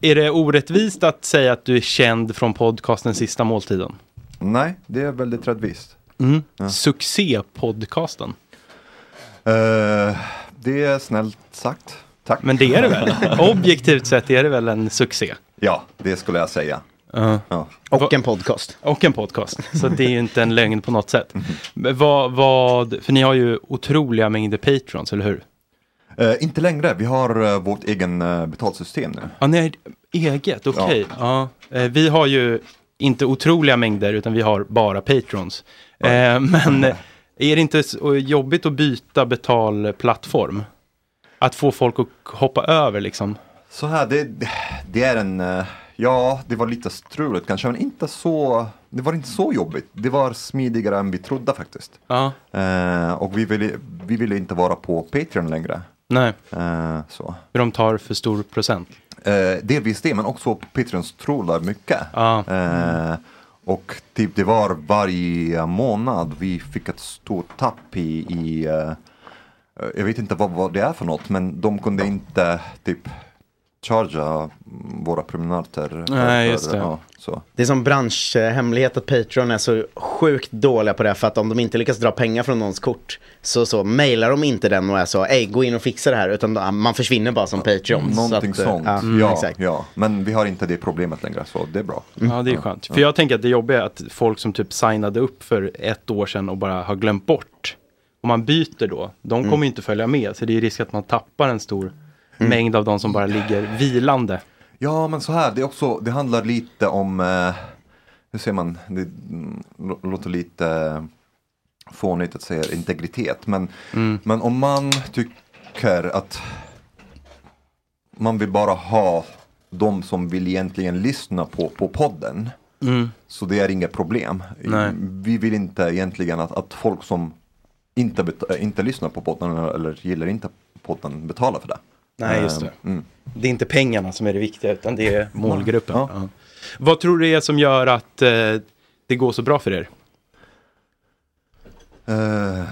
är det orättvist att säga att du är känd från podcasten Sista Måltiden? Nej, det är väldigt rättvist. Mm. Succépodcasten. Eh, det är snällt sagt. Tack. Men det är det väl? (laughs) Objektivt sett är det väl en succé? Ja, det skulle jag säga. Ja. Ja. Och en podcast. Och en podcast. Så det är ju inte en lögn på något sätt. Men Vad, vad, för ni har ju otroliga mängder patrons, eller hur? Eh, inte längre, vi har uh, vårt egen uh, betalsystem nu. Ja, ni har eget, okej. Ja. Eh, vi har ju inte otroliga mängder, utan vi har bara patrons. Men är det inte jobbigt att byta betalplattform? Att få folk att hoppa över liksom? Så här, det, det är en, eh, ja, det var lite struligt kanske, men inte så, det var inte så jobbigt. Det var smidigare än vi trodde faktiskt. Ja. Eh, och vi ville, vi ville inte vara på Patreon längre. Nej. Eh, så. För de tar för stor procent. Eh, delvis det, men också Patreons trollar mycket. Ja. Eh, och typ det var varje månad vi fick ett stort tapp i, i eh, jag vet inte vad, vad det är för något, men de kunde inte typ charga våra prenumeranter. Nej, just det. Ja, så. Det är som branschhemlighet att Patreon är så sjukt dåliga på det för att om de inte lyckas dra pengar från någons kort så, så mailar de inte den och är så, ej gå in och fixa det här utan man försvinner bara som Patreon. Någonting så att, eh, sånt. Ja, Ja, exakt. ja, men vi har inte det problemet längre, så det är bra. Ja, det är skönt. För jag tänker att det jobbiga är att folk som typ signade upp för ett år sedan och bara har glömt bort. Om man byter då, de kommer Mm. ju inte följa med. Så det är risk att man tappar en stor Mm. mängd av de som bara ligger vilande. Ja, men så här, det, är också, det handlar lite om, eh, hur säger man, det mm, lå- låter lite fånigt att säga integritet, men, men om man tycker att man vill bara ha de som vill egentligen lyssna på, på podden, Mm. så det är inget problem. Nej. Vi vill inte egentligen att, att folk som inte, äh, inte lyssnar på podden eller, gillar inte podden betalar för det. Nej, just det. Eh, Mm. Det är inte pengarna som är det viktiga, utan det är målgruppen. Ja. Ja. Vad tror du det är som gör att eh, det går så bra för er? Eh,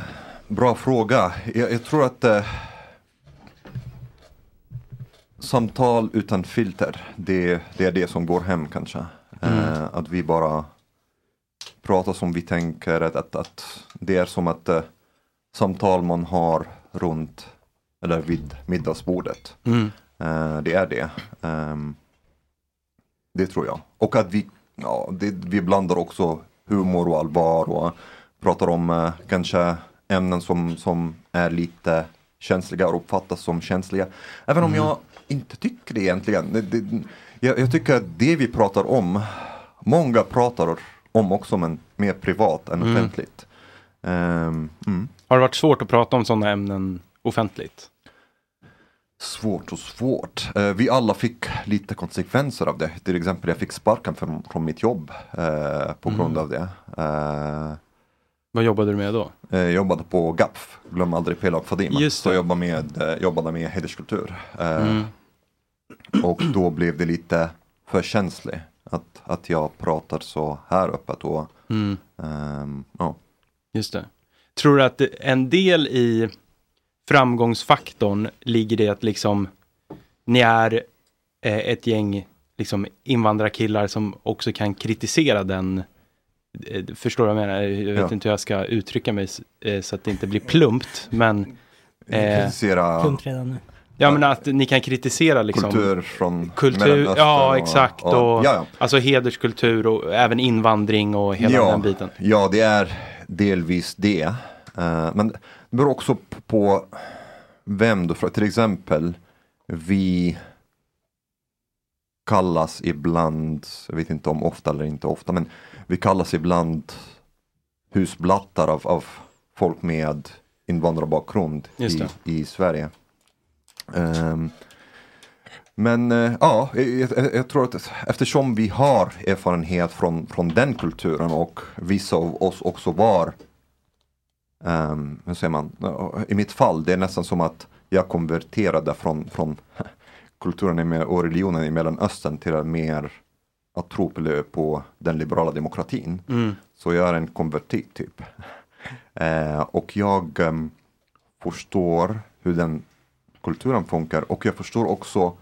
bra fråga. Jag, jag tror att eh, samtal utan filter, det, det är det som går hem kanske. Eh, att vi bara pratar som vi tänker, att, att, att det är som att eh, samtal man har runt eller vid middagsbordet. Mm. Eh, det är det. Ehm, det tror jag. Och att vi, ja, det, vi blandar också humor och allvar och pratar om eh, kanske ämnen som, som är lite känsliga och uppfattas som känsliga. Även om Mm. jag inte tycker det egentligen. Det, det, jag, jag tycker att det vi pratar om, många pratar om också men mer privat än Mm. offentligt. Ehm, mm. Har det varit svårt att prata om sådana ämnen offentligt? Svårt och svårt. Eh, vi alla fick lite konsekvenser av det. Till exempel jag fick sparken från, från mitt jobb eh, på Mm. grund av det. Eh, Vad jobbade du med då? jag jobbade på GAPF, glöm aldrig Pelak Fadima. Just Så det. jag jobbade med, jobbade med hederskultur. Mm. Och då blev det lite för känsligt att, att jag pratar så här öppet. Och, Mm. ehm, ja. Just det. tror du att en del i framgångsfaktorn ligger det att liksom ni är eh, ett gäng liksom invandrarkillar som också kan kritisera den eh, Förstår du vad jag menar? Jag vet Ja. inte hur jag ska uttrycka mig eh, så att det inte blir plumpt, men... eh, Kritisera- Plumpt redan nu. Ja, men att ni kan kritisera liksom... Kultur från Kultur, ja och- exakt. Och, och- ja, ja. Alltså hederskultur och även invandring och hela ja, den biten. Ja, det är delvis det. Eh, men det beror också på vem du frågar. Till exempel, vi kallas ibland, jag vet inte om ofta eller inte ofta, men vi kallas ibland husblattar av, av folk med invandrarbakgrund i, i Sverige. Ehm, men eh, ja, jag, jag, tror att eftersom vi har erfarenhet från, från den kulturen och vissa av oss också var, um, hur säger man, i mitt fall det är nästan som att jag konverterade från, från (laughs) kulturen och religionen i Mellanöstern till mer att tro på, den liberala demokratin. Mm. Så jag är en konvertit typ. (laughs) Eh, och jag em, förstår hur den kulturen funkar och jag förstår också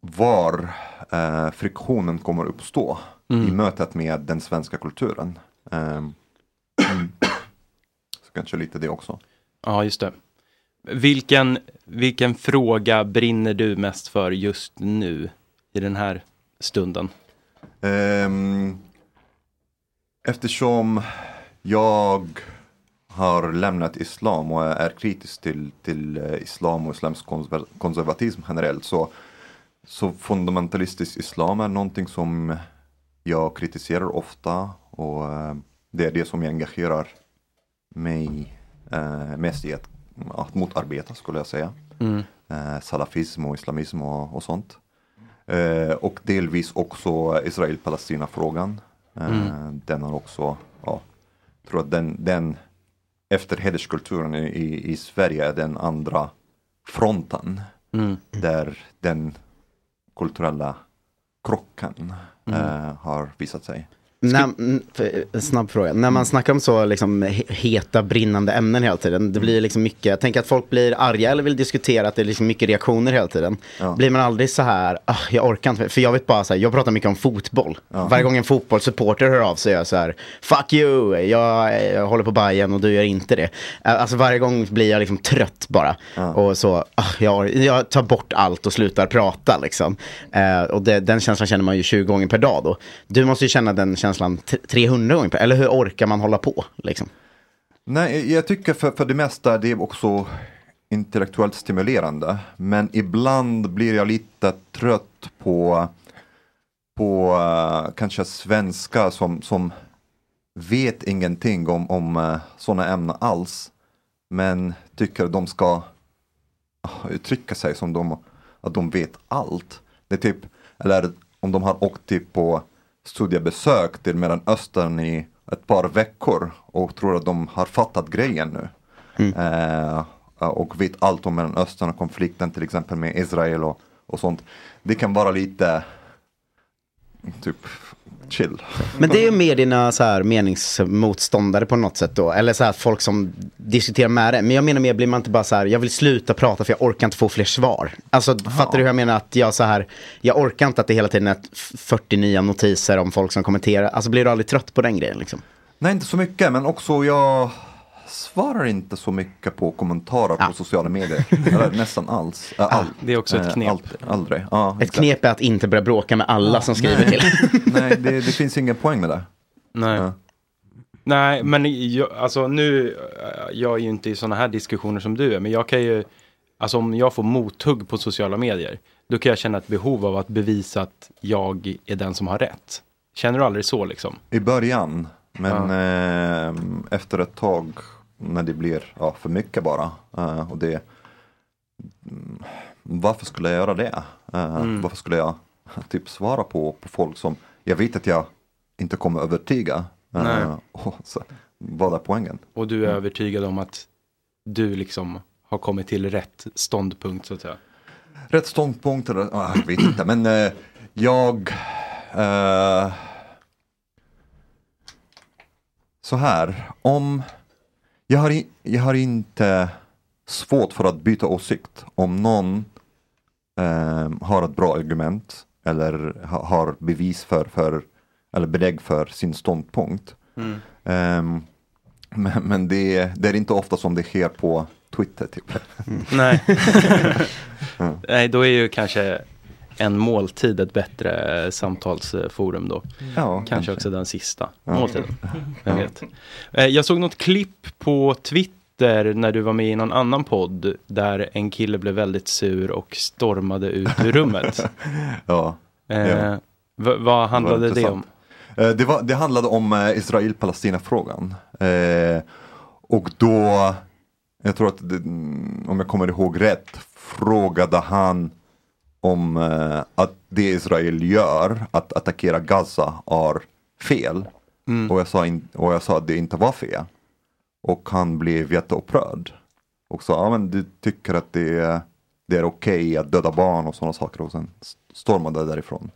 var eh, friktionen kommer uppstå Mm. i mötet med den svenska kulturen. Mm. (clears throat) Så kanske lite det också. Ja, just det. Vilken, vilken fråga brinner du mest för just nu i den här stunden? Ehm, eftersom jag har lämnat islam och är kritisk till, till eh, islam och islamsk konser- konservatism generellt så, så fundamentalistisk islam är någonting som jag kritiserar ofta och eh, det är det som jag engagerar mig eh, mest i att, att motarbeta skulle jag säga. Mm. Eh, salafism och islamism och, och sånt. Och delvis också Israel-Palestina-frågan. Mm. Den har också, ja, jag tror att den, den efter hederskulturen i, i Sverige är den andra fronten. Mm. Där den kulturella krocken Mm. eh, har visat sig. När, snabb fråga. När man snackar om så liksom, he- heta, brinnande ämnen hela tiden. Det blir liksom mycket, jag tänker att folk blir arga eller vill diskutera att det är liksom mycket reaktioner hela tiden. Ja. Blir man aldrig så här, ah, jag orkar inte. För jag vet bara så här, jag pratar mycket om fotboll. Varje gång en fotbollssupporter hör av sig jag så här, fuck you, jag, jag håller på Bayern och du gör inte det. Alltså varje gång blir jag liksom trött bara. Och så, ah, jag, jag tar bort allt och slutar prata liksom. Eh, och det, den känslan känner man ju 20 gånger per dag då. Du måste ju känna den känslan känslan 300 gånger per Eller hur orkar man hålla på liksom? Nej, jag tycker för, för det mesta det är också intellektuellt stimulerande. Men ibland blir jag lite trött på, på uh, kanske svenskar som, som vet ingenting om, om eh, uh, sådana ämnen alls. Men tycker de ska uh, uttrycka sig som de, att de vet allt. Det är typ, eller om de har åkt typ på studiebesök till Mellanöstern i ett par veckor och tror att de har fattat grejen nu. Eh, och vet allt om Mellanöstern och konflikten till exempel med Israel och, och sånt. Det kan vara lite typ chill. Men det är ju mer dina så här meningsmotståndare på något sätt då. Eller så här folk som diskuterar med det. Men jag menar mer, blir man inte bara så här, jag vill sluta prata för jag orkar inte få fler svar. Alltså fattar du hur jag menar? Att jag så här, jag orkar inte att det hela tiden är ett 49 notiser om folk som kommenterar. Alltså blir du aldrig trött på den grejen liksom? Nej, inte så mycket, men också jag svarar inte så mycket på kommentarer på sociala medier. (laughs) Eller nästan alls. Äh, all, det är också ett eh, knep. Allt, aldrig. Ja, Ett knep är att inte börja bråka med alla som skriver nej. till. (laughs) Nej, det, det finns ingen poäng med det. Nej. Nej, men jag, alltså nu, jag är ju inte i sådana här diskussioner som du är, men jag kan ju, alltså om jag får mothugg på sociala medier, då kan jag känna ett behov av att bevisa att jag är den som har rätt. Känner du aldrig så liksom? I början, men eh, efter ett tag när det blir ja, för mycket bara. eh, och det, mm, varför skulle jag göra det? Eh, Mm. Varför skulle jag typ svara på, på folk som jag vet att jag inte kommer övertyga? Nej. (laughs) och så, vad är poängen? Och du är övertygad om att du liksom har kommit till rätt ståndpunkt så att säga? Rätt ståndpunkt, eller, ah, jag vet inte, men eh, jag eh, så här, om jag har, jag har inte svårt för att byta åsikt om någon ehm, har ett bra argument eller ha, har bevis för, för eller belägg för sin ståndpunkt. Mm. Ehm, men men det, det är inte ofta som det sker på Twitter. Typ. Nej. (laughs) (laughs) Nej, då är ju kanske en måltid ett bättre eh, samtalsforum då. Ja, kanske, kanske. också den sista Ja. måltiden. Vem Ja. vet. Eh, Jag såg något klipp på Twitter när du var med i någon annan podd där en kille blev väldigt sur och stormade ut ur rummet. (laughs) ja. Eh, vad handlade var det om? Eh, Det, var, det handlade om Israel-Palestina-frågan. Eh, och då, jag tror att det, mm, om jag kommer ihåg rätt, frågade han om eh, att det Israel gör, att attackera Gaza, är fel. Mm. Och, jag sa in, och jag sa att det inte var fel. Och han blev jätteupprörd. Och sa, ja men du tycker att det är, det är okej att döda barn och sådana saker. Och sen stormade därifrån.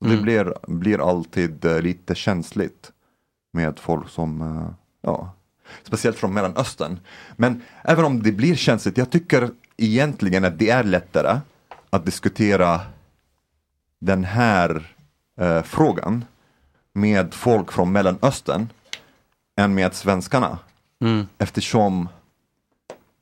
Och Det Mm. blir, blir alltid eh, lite känsligt med folk som, eh, ja, speciellt från Mellanöstern. Men även om det blir känsligt, jag tycker egentligen att det är lättare att diskutera den här eh, frågan med folk från Mellanöstern än med svenskarna. Mm. Eftersom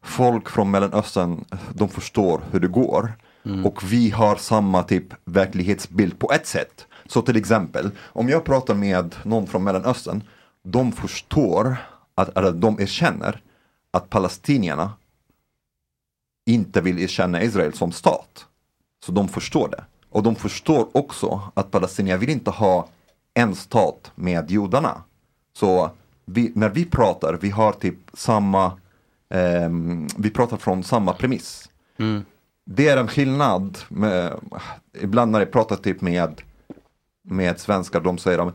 folk från Mellanöstern, de förstår hur det går. Mm. Och vi har samma typ verklighetsbild på ett sätt. Så till exempel, om jag pratar med någon från Mellanöstern, de förstår, att, eller de erkänner att palestinierna inte vill erkänna Israel som stat. Så de förstår det. Och de förstår också att palestinierna vill inte ha en stat med judarna. Så vi, när vi pratar, vi har typ samma, ehm, vi pratar från samma premiss. Mm. Det är en skillnad, med, ibland när jag pratar typ med, med svenskar, de säger "Men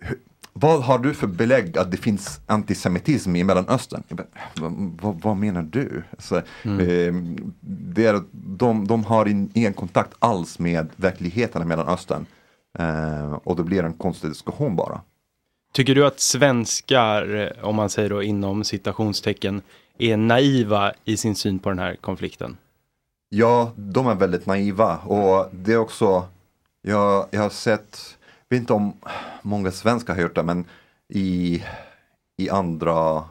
hur- vad har du för belägg att det finns antisemitism i Mellanöstern? Jag bara, "Va- vad, vad menar du? Så, Mm. eh, det är, de, de har in, ingen kontakt alls med verkligheten i Mellanöstern. Eh, och det blir en konstig diskussion bara. Tycker du att svenskar, om man säger då inom citationstecken, är naiva i sin syn på den här konflikten? Ja, de är väldigt naiva och det är också, jag, jag har sett, vet inte om många svenskar har gjort det, men i, i andra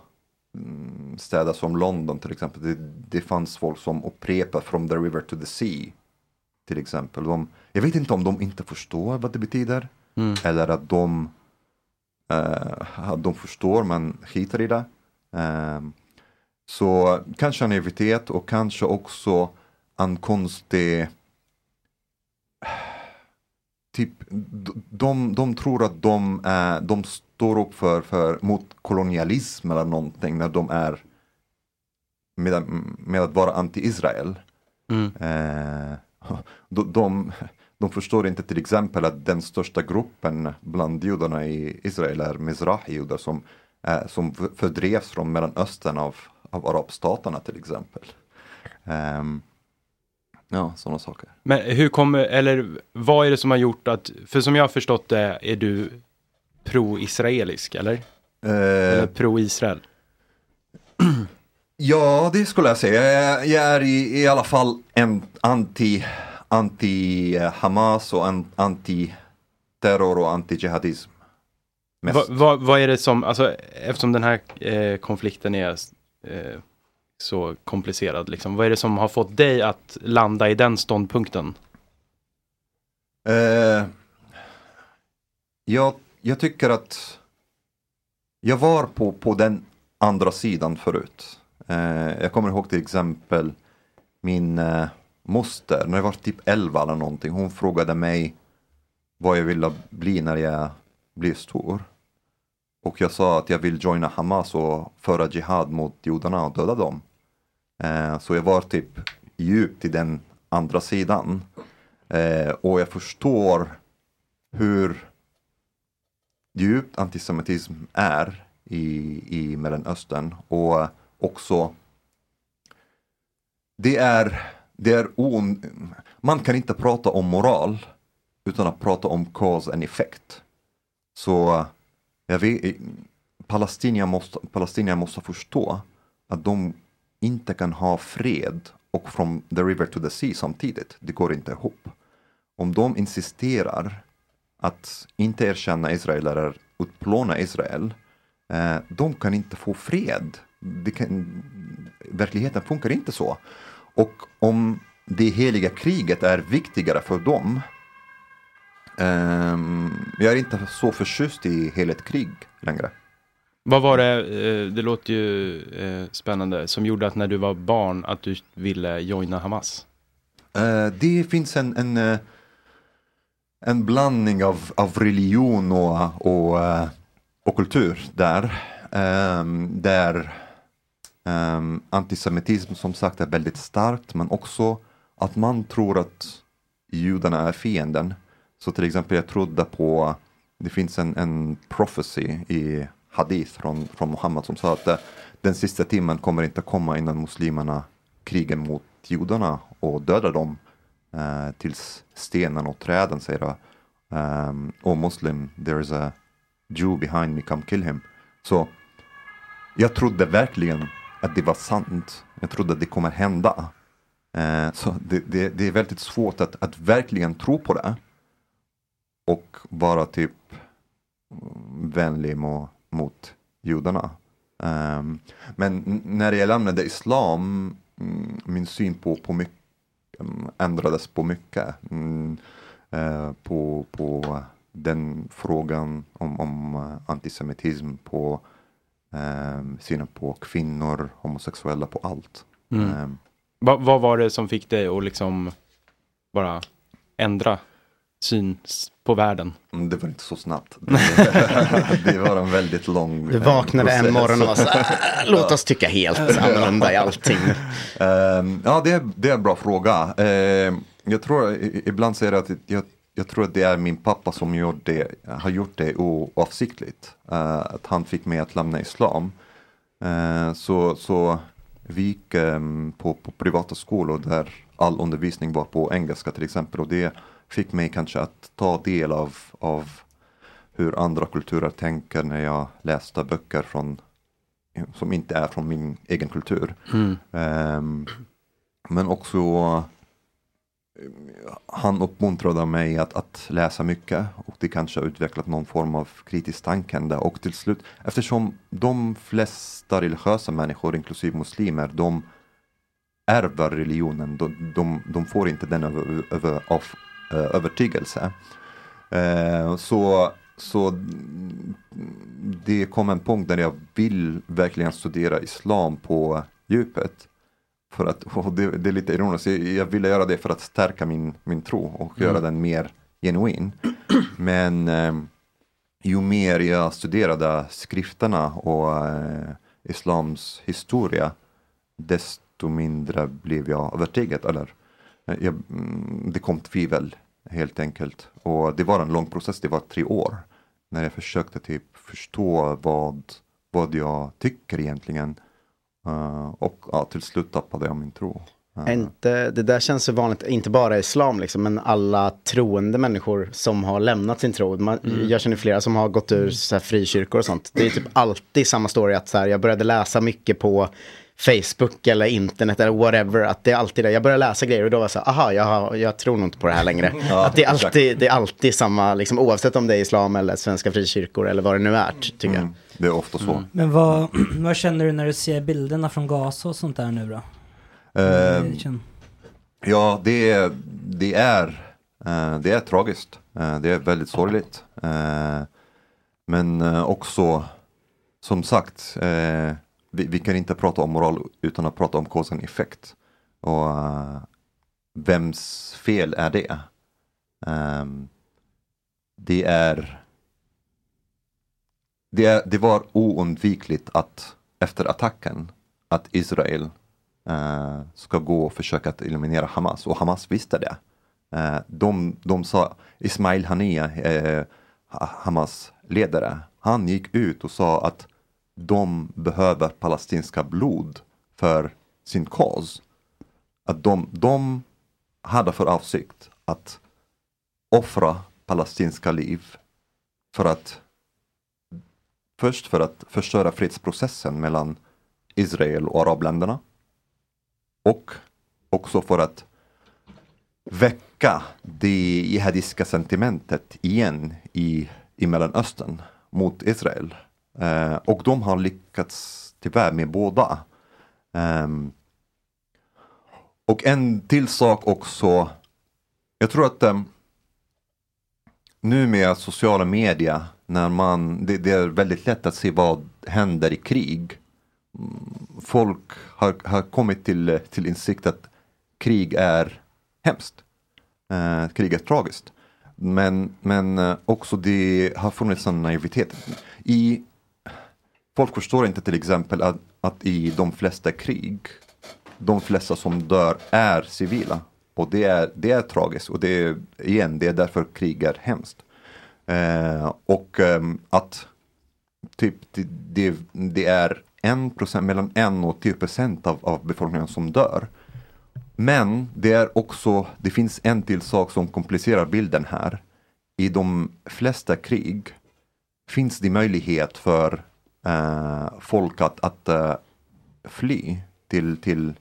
mm, städer som London till exempel, det, det fanns folk som upprepar from the river to the sea. Till exempel. De, jag vet inte om de inte förstår vad det betyder. Mm. Eller att de, eh, att de förstår men skiter i det. Ehm, så kanske naivitet och kanske också en konstig Typ, de, de tror att de, är, de står upp för, för, mot kolonialism eller någonting när de är med, med att vara anti-Israel. Mm. Eh, (laughs) de, de, de förstår inte till exempel att den största gruppen bland judarna i Israel är Mizrahi-judar som, eh, som fördrevs från Mellanöstern av, av arabstaterna till exempel. Ehm, ja, sådana saker. Men hur kommer, eller vad är det som har gjort att, för som jag har förstått det är du pro-israelisk, eller? Eh, Eller pro-Israel? Ja, det skulle jag säga. Jag är, jag är i, i alla fall en anti, anti eh, Hamas och en, anti terror och anti jihadism. Mest. Va, va, vad är det som, alltså eftersom den här eh, konflikten är eh, så komplicerad, liksom, vad är det som har fått dig att landa i den ståndpunkten? Eh, jag, jag tycker att jag var på, på den andra sidan förut. Eh, jag kommer ihåg till exempel min eh, moster, när jag var typ 11 eller någonting, hon frågade mig vad jag ville bli när jag blir stor. Och jag sa att jag vill joina Hamas och föra jihad mot judarna och döda dem. Eh, så jag var typ djupt i den andra sidan. Eh, och jag förstår hur djupt antisemitism är i, i Mellanöstern. Och också det är, det är on, man kan inte prata om moral utan att prata om cause and effect. Så jag vet, eh, Palestina, måste, Palestina måste förstå att de inte kan ha fred och from the river to the sea samtidigt. Det går inte ihop. Om de insisterar att inte erkänna Israel eller utplåna Israel, eh, de kan inte få fred. Det kan, verkligheten funkar inte så. Och om det heliga kriget är viktigare för dem, ehm, jag är inte så förtjust i heligt krig längre. Vad var det, eh, det låter ju eh, spännande, som gjorde att när du var barn att du ville joina Hamas? Eh, det finns en, en, en blandning av, av religion och, och, och kultur där. Ehm, där ehm, antisemitism som sagt är väldigt starkt men också att man tror att judarna är fienden. Så till exempel jag trodde på, det finns en, en prophecy i hadith från, från Muhammed som sa att eh, den sista timmen kommer inte komma innan muslimerna krigar mot judarna och dödar dem eh, tills stenen och träden säger det. Um, oh muslim, there is a Jew behind me, come kill him. Så jag trodde verkligen att det var sant. Jag trodde att det kommer hända. Eh, så det, det, det är väldigt svårt att, att verkligen tro på det. Och vara typ vänlig mot, mot judarna. Ehm, men när jag lämnade islam, mm, min syn på, på mycket mm, ändrades på mycket. Mm, eh, på, på den frågan om, om eh, antisemitism, på um, synen på kvinnor, homosexuella, på allt. Mm. Ehm, Va, vad var det som fick dig att liksom bara ändra syn på världen? Mm, Det var inte så snabbt. (laughs) det var en väldigt lång Du eh, vaknade en process. morgon och var så här, låt oss tycka helt annorlunda i allting. (laughs) Ehm, ja, det är, det är en bra fråga. Ehm, jag tror, ibland säger jag att jag, jag tror att det är min pappa som gjort det, har gjort det oavsiktligt. Eh, att han fick mig att lämna islam. Eh, så, så vi gick ehm, på, på privata skolor där all undervisning var på engelska till exempel. Och det fick mig kanske att ta del av, av hur andra kulturer tänker när jag läste böcker från, som inte är från min egen kultur. Mm. Ehm, men också eh, han uppmuntrade mig att, att läsa mycket och det kanske utvecklat någon form av kritiskt tänkande och till slut eftersom de flesta religiösa människor, inklusive muslimer, de ärver religionen, de, de, de får inte den över, över, av, övertygelse. Eh, så, så det kom en punkt där jag vill verkligen studera islam på djupet. För att, (laughs) det, det är lite ironiskt, jag, ville göra det för att stärka min, min tro och Mm. göra den mer genuin. (clears throat) Men eh, ju mer jag studerade skrifterna och eh, islams historia, desto mindre blev jag övertygad. Eller, eh, jag, mm, det kom tvivel helt enkelt. Och det var en lång process, det var tre år. När jag försökte typ förstå vad, vad jag tycker egentligen. Eh, och ja, till slut tappade jag min tro. Eh, Inte, det där känns så vanligt, inte bara i islam liksom, men alla troende människor som har lämnat sin tro. Man, Mm. Jag känner flera som har gått ur så här, frikyrkor och sånt. Det är typ alltid samma story att så här, jag började läsa mycket på Facebook eller internet eller whatever. Att det är alltid det. Jag började läsa grejer och då var jag så här, aha, jag, jag tror nog inte på det här längre. (laughs) Ja, att det, är alltid, det är alltid samma, liksom, oavsett om det är islam eller svenska frikyrkor eller vad det nu är, tycker jag. Mm, det är ofta så. Men vad, (clears throat) vad känner du när du ser bilderna från Gaza och sånt där nu då? Känns- Ja, det är, det är, eh, det är tragiskt. Eh, det är väldigt sorgligt. Eh, men också, som sagt, vi, vi kan inte prata om moral utan att prata om cause and effect. Och uh, vems fel är det? Um, det är det, är, det var oundvikligt att efter attacken att Israel uh, ska gå och försöka att eliminera Hamas och Hamas visste det. Uh, de, de sa, Ismail Haniyeh, uh, Hamas ledare, han gick ut och sa att de behöver palestinska blod för sin kaos. Att de, de hade för avsikt att offra palestinska liv för att först för att förstöra fredsprocessen mellan Israel och arabländerna. Och också för att väcka det jihadistiska sentimentet igen i, i Mellanöstern mot Israel. Eh, och de har lyckats tyvärr med båda. Eh, och en till sak också. Jag tror att eh, nu med sociala medier, när man, det, det är väldigt lätt att se vad händer i krig. Mm, folk har, har kommit till, till insikt att krig är hemskt. Eh, krig är tragiskt. Men, men eh, också det har funnits en naivitet. I, folk förstår inte till exempel att, att i de flesta krig, de flesta som dör är civila. Och det är, det är tragiskt och det är, igen, det är därför krig är hemskt. Eh, och eh, att typ det, det, det är en procent, mellan en och 10 procent av, av befolkningen som dör. Men det är också, det finns en till sak som komplicerar bilden här. I de flesta krig finns det möjlighet för eh, folk att, att eh, fly till, till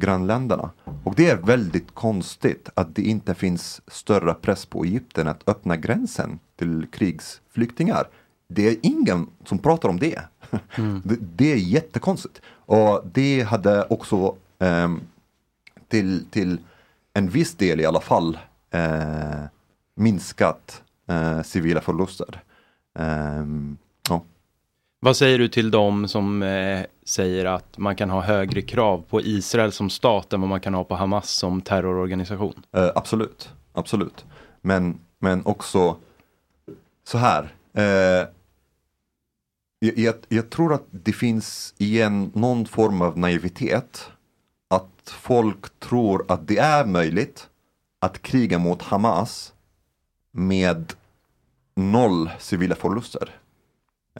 grannländerna. Och det är väldigt konstigt att det inte finns större press på Egypten att öppna gränsen till krigsflyktingar. Det är ingen som pratar om det. (laughs) Det, det är jättekonstigt. Och det hade också ehm, till, till en viss del i alla fall eh, minskat eh, civila förluster. Ehm, ja. Vad säger du till dem som eh, säger att man kan ha högre krav på Israel som stat än vad man kan ha på Hamas som terrororganisation? Eh, absolut, absolut. Men, men också så här. Eh, jag, jag, jag tror att det finns igen någon form av naivitet. Att folk tror att det är möjligt att kriga mot Hamas med noll civila förluster.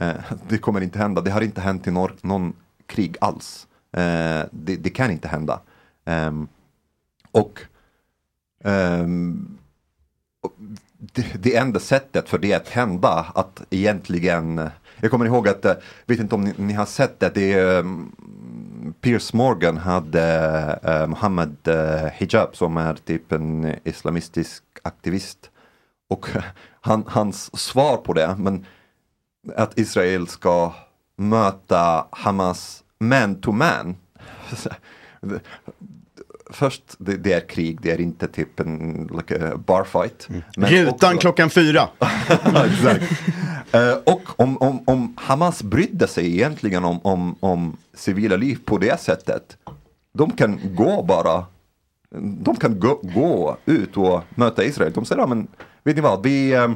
Eh, det kommer inte hända. Det har inte hänt i någon, någon krig alls. Eh, det, det kan inte hända. Ehm, ehm, och det, det enda sättet för det att hända att egentligen jag kommer ihåg att, eh, vet inte om ni, ni har sett det, det är um, Piers Morgan hade uh, Mohammed uh, Hijab som är typ en islamistisk aktivist. Och (laughs) han, hans svar på det, men att Israel ska möta Hamas man to man. Först, det, det är krig, det är inte typ en like a bar fight. Men Rutan också- klockan fyra. (laughs) Exakt. Eh, och om, om, om Hamas brydde sig egentligen om, om, om civila liv på det sättet. De kan gå bara, de kan gå, gå ut och möta Israel. De säger, ja, men vet ni vad, vi, eh,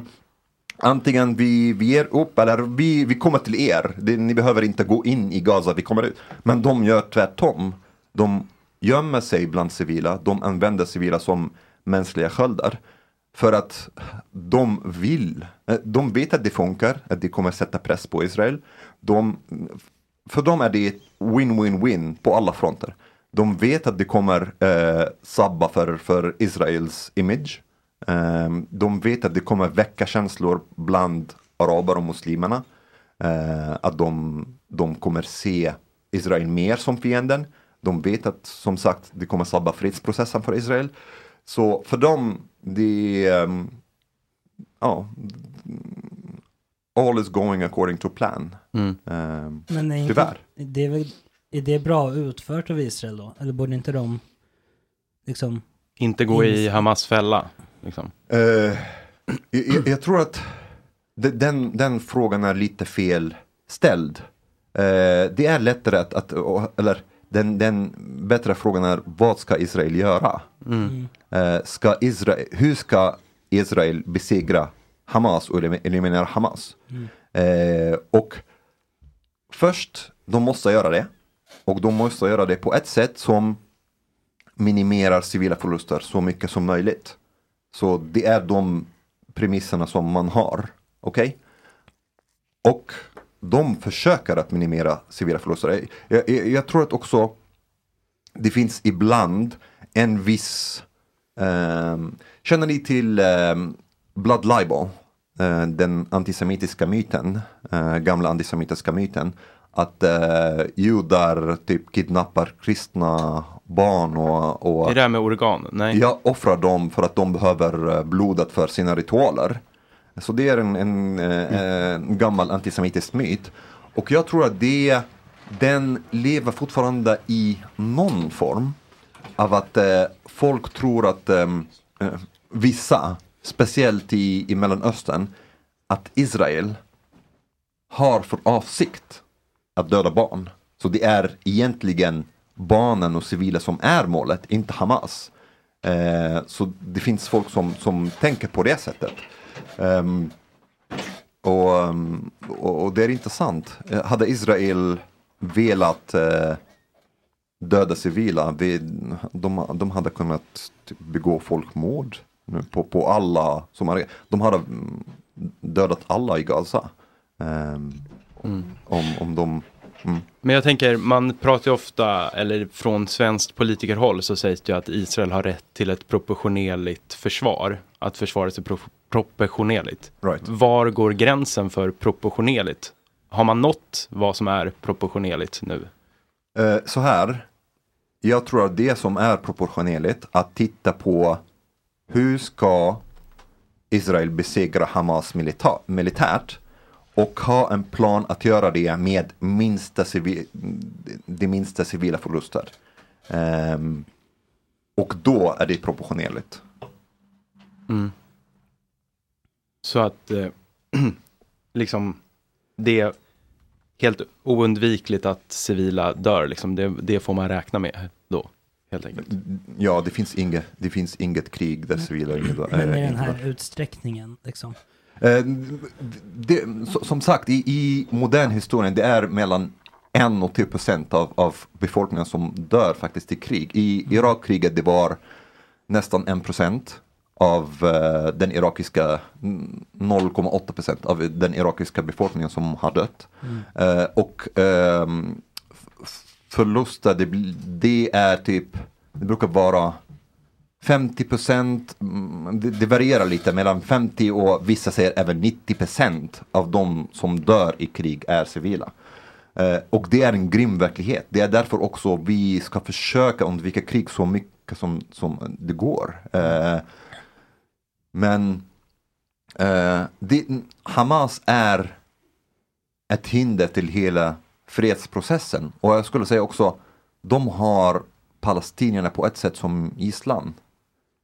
antingen vi, vi ger upp eller vi, vi kommer till er. Det, ni behöver inte gå in i Gaza, vi kommer ut. Men de gör tvärtom. De gömmer sig bland civila, de använder civila som mänskliga sköldar. För att de vill, eh, de vet att det funkar, att det kommer sätta press på Israel. De, för dem är det win-win-win på alla fronter. De vet att det kommer eh, sabba för, för Israels image. Eh, de vet att det kommer väcka känslor bland araber och muslimerna. Eh, att de, de kommer se Israel mer som fienden. De vet att som sagt det kommer sabba fredsprocessen för Israel. Så för dem, det är, um, ja, all is going according to plan. Mm. Um, Men är, inte, tyvärr. det är, väl, är det bra utfört av Israel då? Eller borde inte de liksom... Inte gå i Hamas fälla. Liksom. Eh, jag, jag, tror att de- den, den frågan är lite fel ställd. Eh, det är lättare att, att eller den, den bättre frågan är vad ska Israel göra? Mm. Eh, ska Israel, hur ska Israel besegra Hamas och elim- eliminera Hamas? Eh, och först, de måste göra det. Och de måste göra det på ett sätt som minimerar civila förluster så mycket som möjligt. Så det är de premisserna som man har. Okej? Och de försöker att minimera civila förluster. Jag, jag, jag tror att också det finns ibland en viss... Eh, känner ni till eh, blood libel? eh, den antisemitiska myten, eh, gamla antisemitiska myten, att eh, judar typ kidnappar kristna barn och, och det här med organ? Nej. Ja, offrar dem för att de behöver eh, blodet för sina ritualer. Så det är en, en, eh, en gammal antisemitisk myt. Och jag tror att det, den lever fortfarande i någon form av att eh, folk tror att eh, eh, vissa, speciellt i, i Mellanöstern, att Israel har för avsikt att döda barn. Så det är egentligen barnen och civila som är målet, inte Hamas. Eh, så det finns folk som, som tänker på det sättet. Ehm, och, um, och, och det är intressant. Eh, Hade Israel velat eh, döda civila, vi, de, de hade kunnat typ, begå folkmord på, på alla som har, De hade mm, dödat alla i Gaza. Ehm, Om, om de mm. Men jag tänker, man pratar ju ofta, eller från svenskt politikerhåll så sägs det ju att Israel har rätt till ett proportionerligt försvar. Att försvaret är pro proportionerligt. Var går gränsen för proportionerligt? Har man nått vad som är proportionerligt nu? Eh, så här. Jag tror att det som är proportionerligt att titta på hur ska Israel besegra Hamas milita- militärt och ha en plan att göra det med minsta civi- de minsta civila förluster. Ehm, och då är det proportionerligt. Mm. Så att eh, (clears throat) liksom det är helt oundvikligt att civila dör. Liksom. Det, det får man räkna med då, helt enkelt. Ja, det finns inget, det finns inget krig där civila inte dör. Men eh, med den här utsträckningen liksom. Eh, det, som sagt, i, i modern historia, det är mellan 1 och 10 procent av, av befolkningen som dör faktiskt i krig. I Irakkriget det var nästan 1 procent av eh, den irakiska, mm, 0,8 procent av den irakiska befolkningen som har dött. Mm. Eh, och ehm, förluster, det, det är typ, det brukar vara 50 procent, det, det varierar lite mellan 50 och vissa säger även 90 procent av de som dör i krig är civila. Eh, och det är en grym verklighet. Det är därför också vi ska försöka undvika krig så mycket som, som det går. Eh, men eh, det, Hamas är ett hinder till hela fredsprocessen. Och jag skulle säga också, de har palestinierna på ett sätt som gisslan.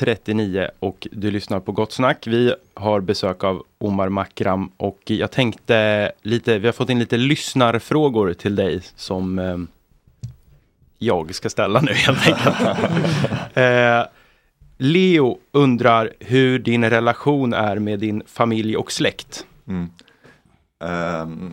9.39 och du lyssnar på Gott Snack. Vi har besök av Omar Makram och jag tänkte lite, vi har fått in lite lyssnarfrågor till dig som eh, jag ska ställa nu helt enkelt. (laughs) eh, Leo undrar hur din relation är med din familj och släkt. Mm. Ehm,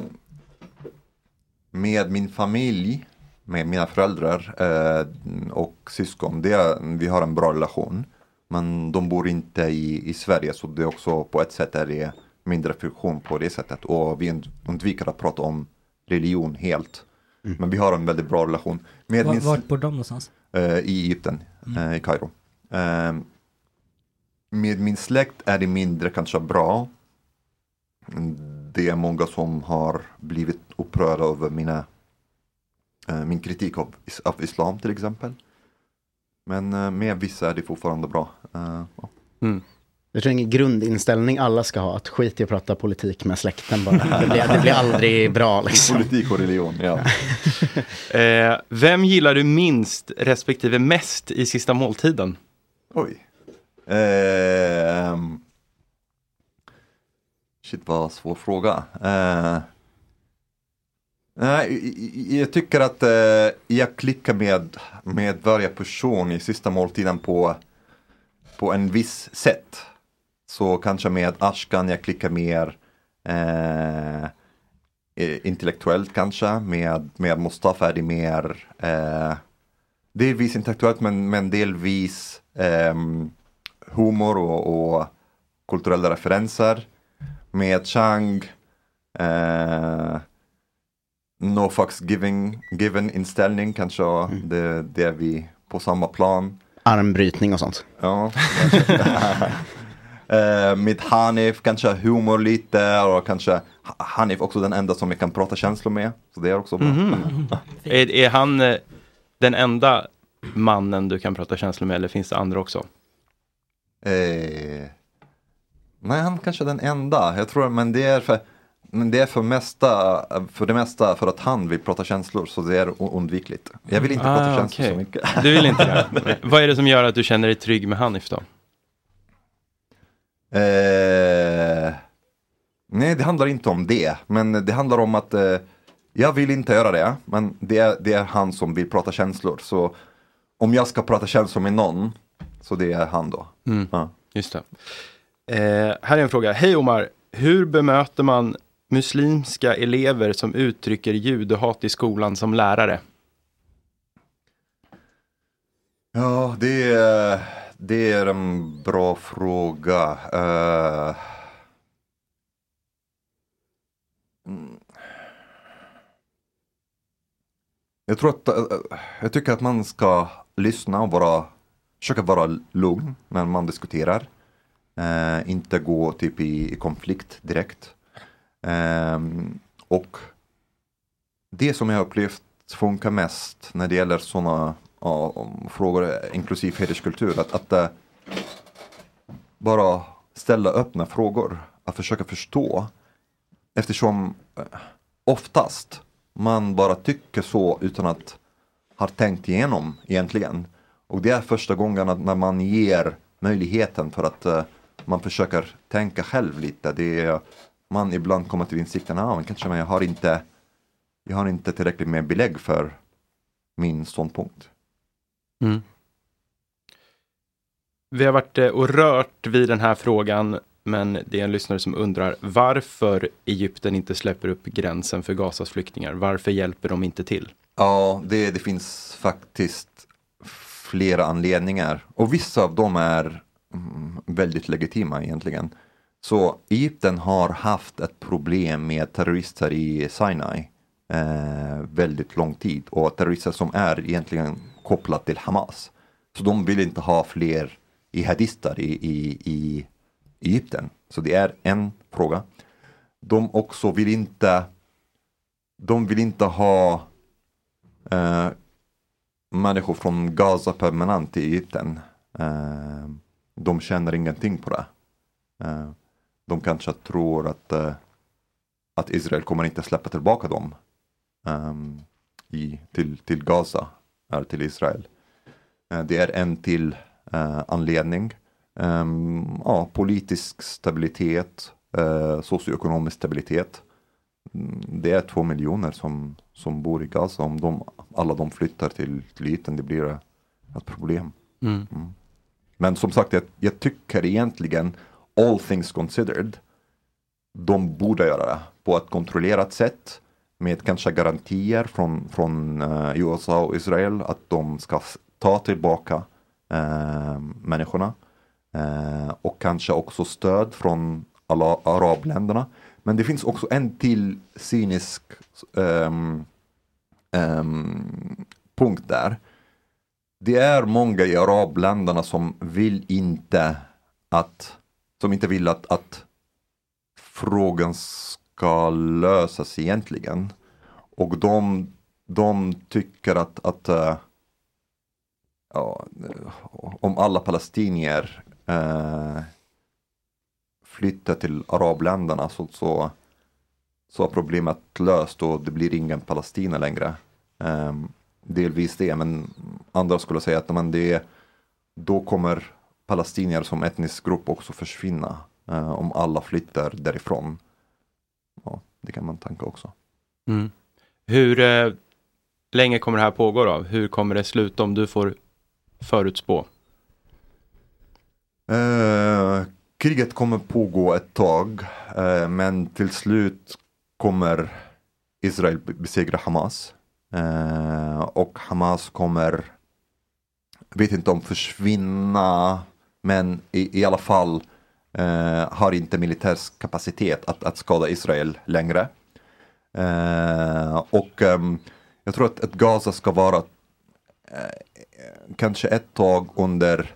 med min familj, med mina föräldrar eh, och syskon, det är, vi har en bra relation. Men de bor inte i, i Sverige så det är också på ett sätt är det mindre friktion på det sättet. Och vi und- undviker att prata om religion helt. Men vi har en väldigt bra relation. Med Var, vart bor de någonstans? eh, i Egypten, Mm. eh, i Kairo. Eh, med min släkt är det mindre kanske bra. Det är många som har blivit upprörda över mina, eh, min kritik av, av islam till exempel. Men eh, med vissa är det fortfarande bra. Eh, ja. Jag tror ingen grundinställning alla ska ha, att skit i att prata politik med släkten bara. Det blir, det blir aldrig bra (laughs) liksom. Politik och religion, ja. (laughs) Eh, vem gillar du minst respektive mest i sista måltiden? Oj. Ehm. shit vad svår fråga. Eh, nej, jag tycker att eh, jag klickar med, med varje person i sista måltiden på, på en viss sätt. Så kanske med Ashkan jag klickar mer eh, intellektuellt kanske. Med, med Mustafa är det mer eh, delvis intellektuellt men, men delvis eh, humor och, och kulturella referenser. Med Chang, eh, no fucks giving, given inställning kanske. Det, det är vi på samma plan. Armbrytning och sånt. Ja. (laughs) eh, med Hanif kanske humor lite och kanske Ha- Hanif också den enda som jag kan prata känslor med. Så det är också bra. Mhm. (laughs) Är, är han eh, den enda mannen du kan prata känslor med eller finns det andra också? Eh, nej, han kanske är den enda. Jag tror, men det är för, men det är för, mesta, för det mesta för att han vill prata känslor så det är undvikligt. Jag vill inte prata Ah, känslor okej. så mycket. (laughs) Du vill inte det? (laughs) Vad är det som gör att du känner dig trygg med Hanif då? Eh, nej, det handlar inte om det. Men det handlar om att eh, jag vill inte göra det. Men det är, det är han som vill prata känslor. Så om jag ska prata känslor med någon, så det är han då. Mm. Ja. Just det. Eh, här är en fråga. Hej Omar, hur bemöter man muslimska elever som uttrycker judehat i skolan som lärare? Ja, det är, det är en bra fråga. Uh... Jag tror att, eh, jag tycker att man ska lyssna och vara, försöka vara lugn när man diskuterar. Eh, inte gå typ i, i konflikt direkt. Ehm, och det som jag upplevt funkar mest när det gäller sådana ja, frågor, inklusive hederskultur, att, att eh, bara ställa öppna frågor, att försöka förstå. Eftersom eh, oftast man bara tycker så utan att ha tänkt igenom egentligen. Och det är första gången att när man ger möjligheten för att eh, man försöker tänka själv lite. Det är, man ibland kommer till insikten, ah, men kanske men jag har inte jag har inte tillräckligt med belägg för min ståndpunkt. Mm. Vi har varit eh, och rört vid den här frågan, men det är en lyssnare som undrar varför Egypten inte släpper upp gränsen för Gazas flyktingar. Varför hjälper de inte till? Ja, det, det finns faktiskt flera anledningar och vissa av dem är mm, väldigt legitima egentligen. Så Egypten har haft ett problem med terrorister i Sinai eh, väldigt lång tid och terrorister som är egentligen kopplat till Hamas. Så de vill inte ha fler jihadister i, i, i Egypten. Så det är en fråga. De också vill inte de vill inte ha eh, människor från Gaza permanent i Egypten. Eh, de känner ingenting på det. Eh, de kanske tror att, eh, att Israel kommer inte släppa tillbaka dem ehm, i, till, till Gaza, eller till Israel. Eh, det är en till eh, anledning. Ehm, ja, politisk stabilitet, eh, socioekonomisk stabilitet. Mm, Det är två miljoner som, som bor i Gaza. Om de, alla de flyttar till, ytan, det blir ett problem. Mm. Men som sagt, jag, jag tycker egentligen, all things considered, de borde göra det på ett kontrollerat sätt med kanske garantier från, från uh, USA och Israel att de ska ta tillbaka uh, människorna. Uh, och kanske också stöd från alla arabländerna. Men det finns också en till cynisk um, um, punkt där. Det är många i arabländerna som vill inte att, som inte vill att, att frågan ska lösas egentligen. Och de, de tycker att, att eh, ja, om alla palestinier eh, flyttar till arabländerna så, så, så är problemet löst och det blir ingen Palestina längre. Ehm, delvis det, men andra skulle säga att men det, då kommer palestinier som etnisk grupp också försvinna eh, om alla flyttar därifrån. Ja, det kan man tänka också. Mm. Hur eh, länge kommer det här pågå då? Hur kommer det sluta om du får förutspå? Eh, kriget kommer pågå ett tag, eh, men till slut kommer Israel be- besegra Hamas. Eh, och Hamas kommer, vet inte om försvinna, men i, i alla fall eh, har inte militär kapacitet att, att skada Israel längre. Eh, och ehm, jag tror att, att Gaza ska vara eh, kanske ett tag under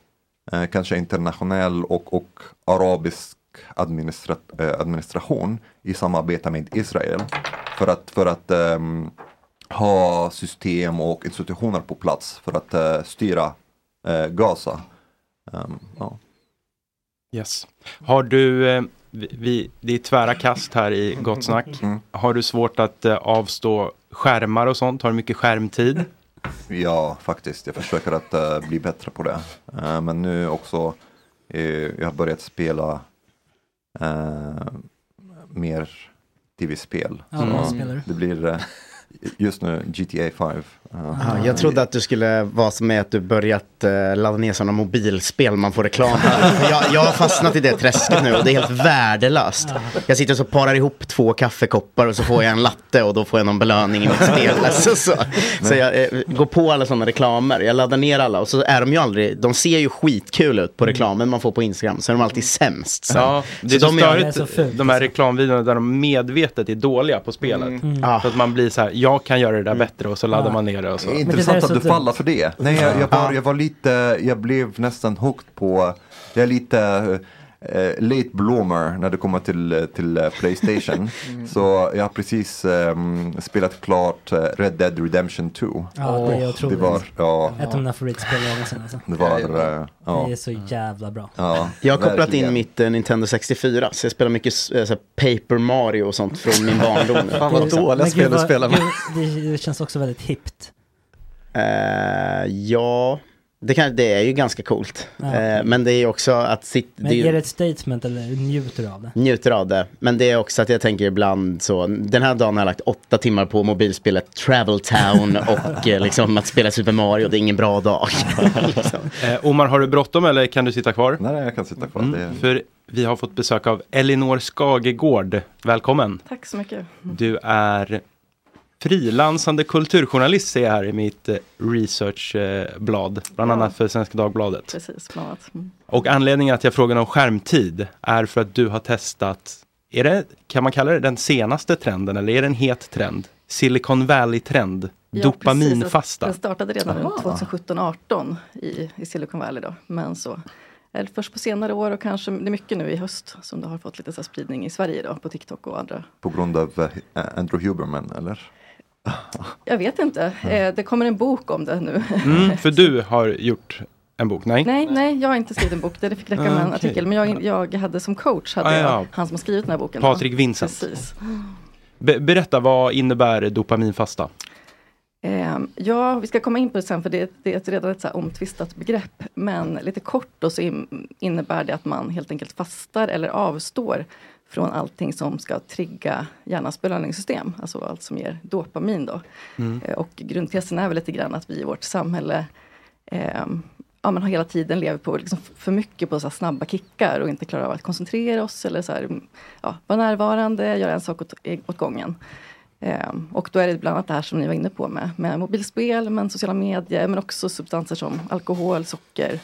eh, kanske internationell och, och arabisk administra eh, administration i samarbete med Israel för att, för att ehm, ha system och institutioner på plats för att eh, styra eh, Gaza. Ehm, ja. Yes. Har du, eh, vi, vi, det är tvära kast här i Gott Snack. Har du svårt att eh, avstå skärmar och sånt? Har du mycket skärmtid? Ja, faktiskt. Jag försöker att eh, bli bättre på det. Eh, men nu också, eh, jag har börjat spela mer tv-spel. Ja, Så vad spelar du? Det blir just nu GTA 5. Eh, Ja, jag trodde att du skulle vara som med att du börjat eh, ladda ner sådana mobilspel man får reklam för. (laughs) Jag, jag har fastnat i det träsket nu och det är helt värdelöst. Jag sitter och så parar ihop två kaffekoppar och så får jag en latte och då får jag någon belöning i mitt spel. (laughs) Alltså, så så jag eh, går på alla sådana reklamer, jag laddar ner alla och så är de ju aldrig, de ser ju skitkul ut på reklamen man får på Instagram, så är de alltid sämst. sen. Ja, det är så, de störigt, de här reklamvideorna där de medvetet är dåliga på spelet. Mm. Så att man blir så här, jag kan göra det där bättre och så laddar Ja. man ner det och så. Det är intressant att du faller för det. Nej, jag, jag, var, jag var lite, jag blev nästan hooked på, jag är lite eh, late bloomer när det kommer till, till eh, Playstation. (laughs) Så jag har precis ehm, spelat klart eh, Red Dead Redemption 2. Ja, det är otroligt. Det var, ja, Ett av mina favoritspel någonsin alltså. det var, eh, ja. Det är så jävla bra. Ja, Jag har kopplat verkligen. in mitt eh, Nintendo 64, så jag spelar mycket eh, Paper Mario och sånt från min barndom. (laughs) nu. Det- men gud, vad- gud, Det, det känns också väldigt hippt. Eh, ja, det, kan, det är ju ganska coolt. Ja. Eh, men det är ju också att sitta... Men är det ett statement eller njuter du av det? Njuter av det. Men det är också att jag tänker ibland så, den här dagen har jag lagt åtta timmar på mobilspelet Travel Town (laughs) och eh, liksom att spela Super Mario, det är ingen bra dag. (laughs) liksom. Eh, Omar, har du bråttom eller kan du sitta kvar? Nej, jag kan sitta kvar. Mm, Det- För vi har fått besök av Elinor Skagegård. Välkommen. Tack så mycket. Du är frilansande kulturjournalist ser jag här i mitt eh, researchblad, bland Ja. annat för Svenska Dagbladet. Precis, bland annat. Mm. Och anledningen att jag frågar om skärmtid är för att du har testat, är det, kan man kalla det den senaste trenden eller är det en het trend? Silicon Valley-trend, Ja, dopaminfasta. precis. Den startade redan Ah. 2017-18 i, i Silicon Valley då. Men så, eller först på senare år och kanske, det är mycket nu i höst som det har fått lite så spridning i Sverige då på TikTok och andra. På grund av eh, Andrew Huberman, eller? Jag vet inte, eh, det kommer en bok om det nu. Mm, (laughs) för du har gjort en bok, nej? Nej, nej, jag har inte skrivit en bok, det fick räcka med en Okej. artikel. Men jag, jag hade som coach, hade Ah, ja. jag, han som har skrivit den här boken. Patrik Vincent. Precis. Be- berätta, vad innebär dopaminfasta? Ehm, ja, vi ska komma in på det sen för det, det är ett redan ett så här omtvistat begrepp. Men lite kort då så in- innebär det att man helt enkelt fastar eller avstår från allting som ska trigga hjärnans belöningssystem. Alltså allt som ger dopamin då. Mm. Eh, Och grundtesen är väl lite grann att vi i vårt samhälle ehm, ja, men har hela tiden lever på liksom för mycket på så snabba kickar och inte klarar av att koncentrera oss eller så här, mm, ja, vara närvarande, göra en sak åt, åt gången. Ehm, och då är det bland annat det här som ni var inne på med, med mobilspel, men sociala medier, men också substanser som alkohol, socker.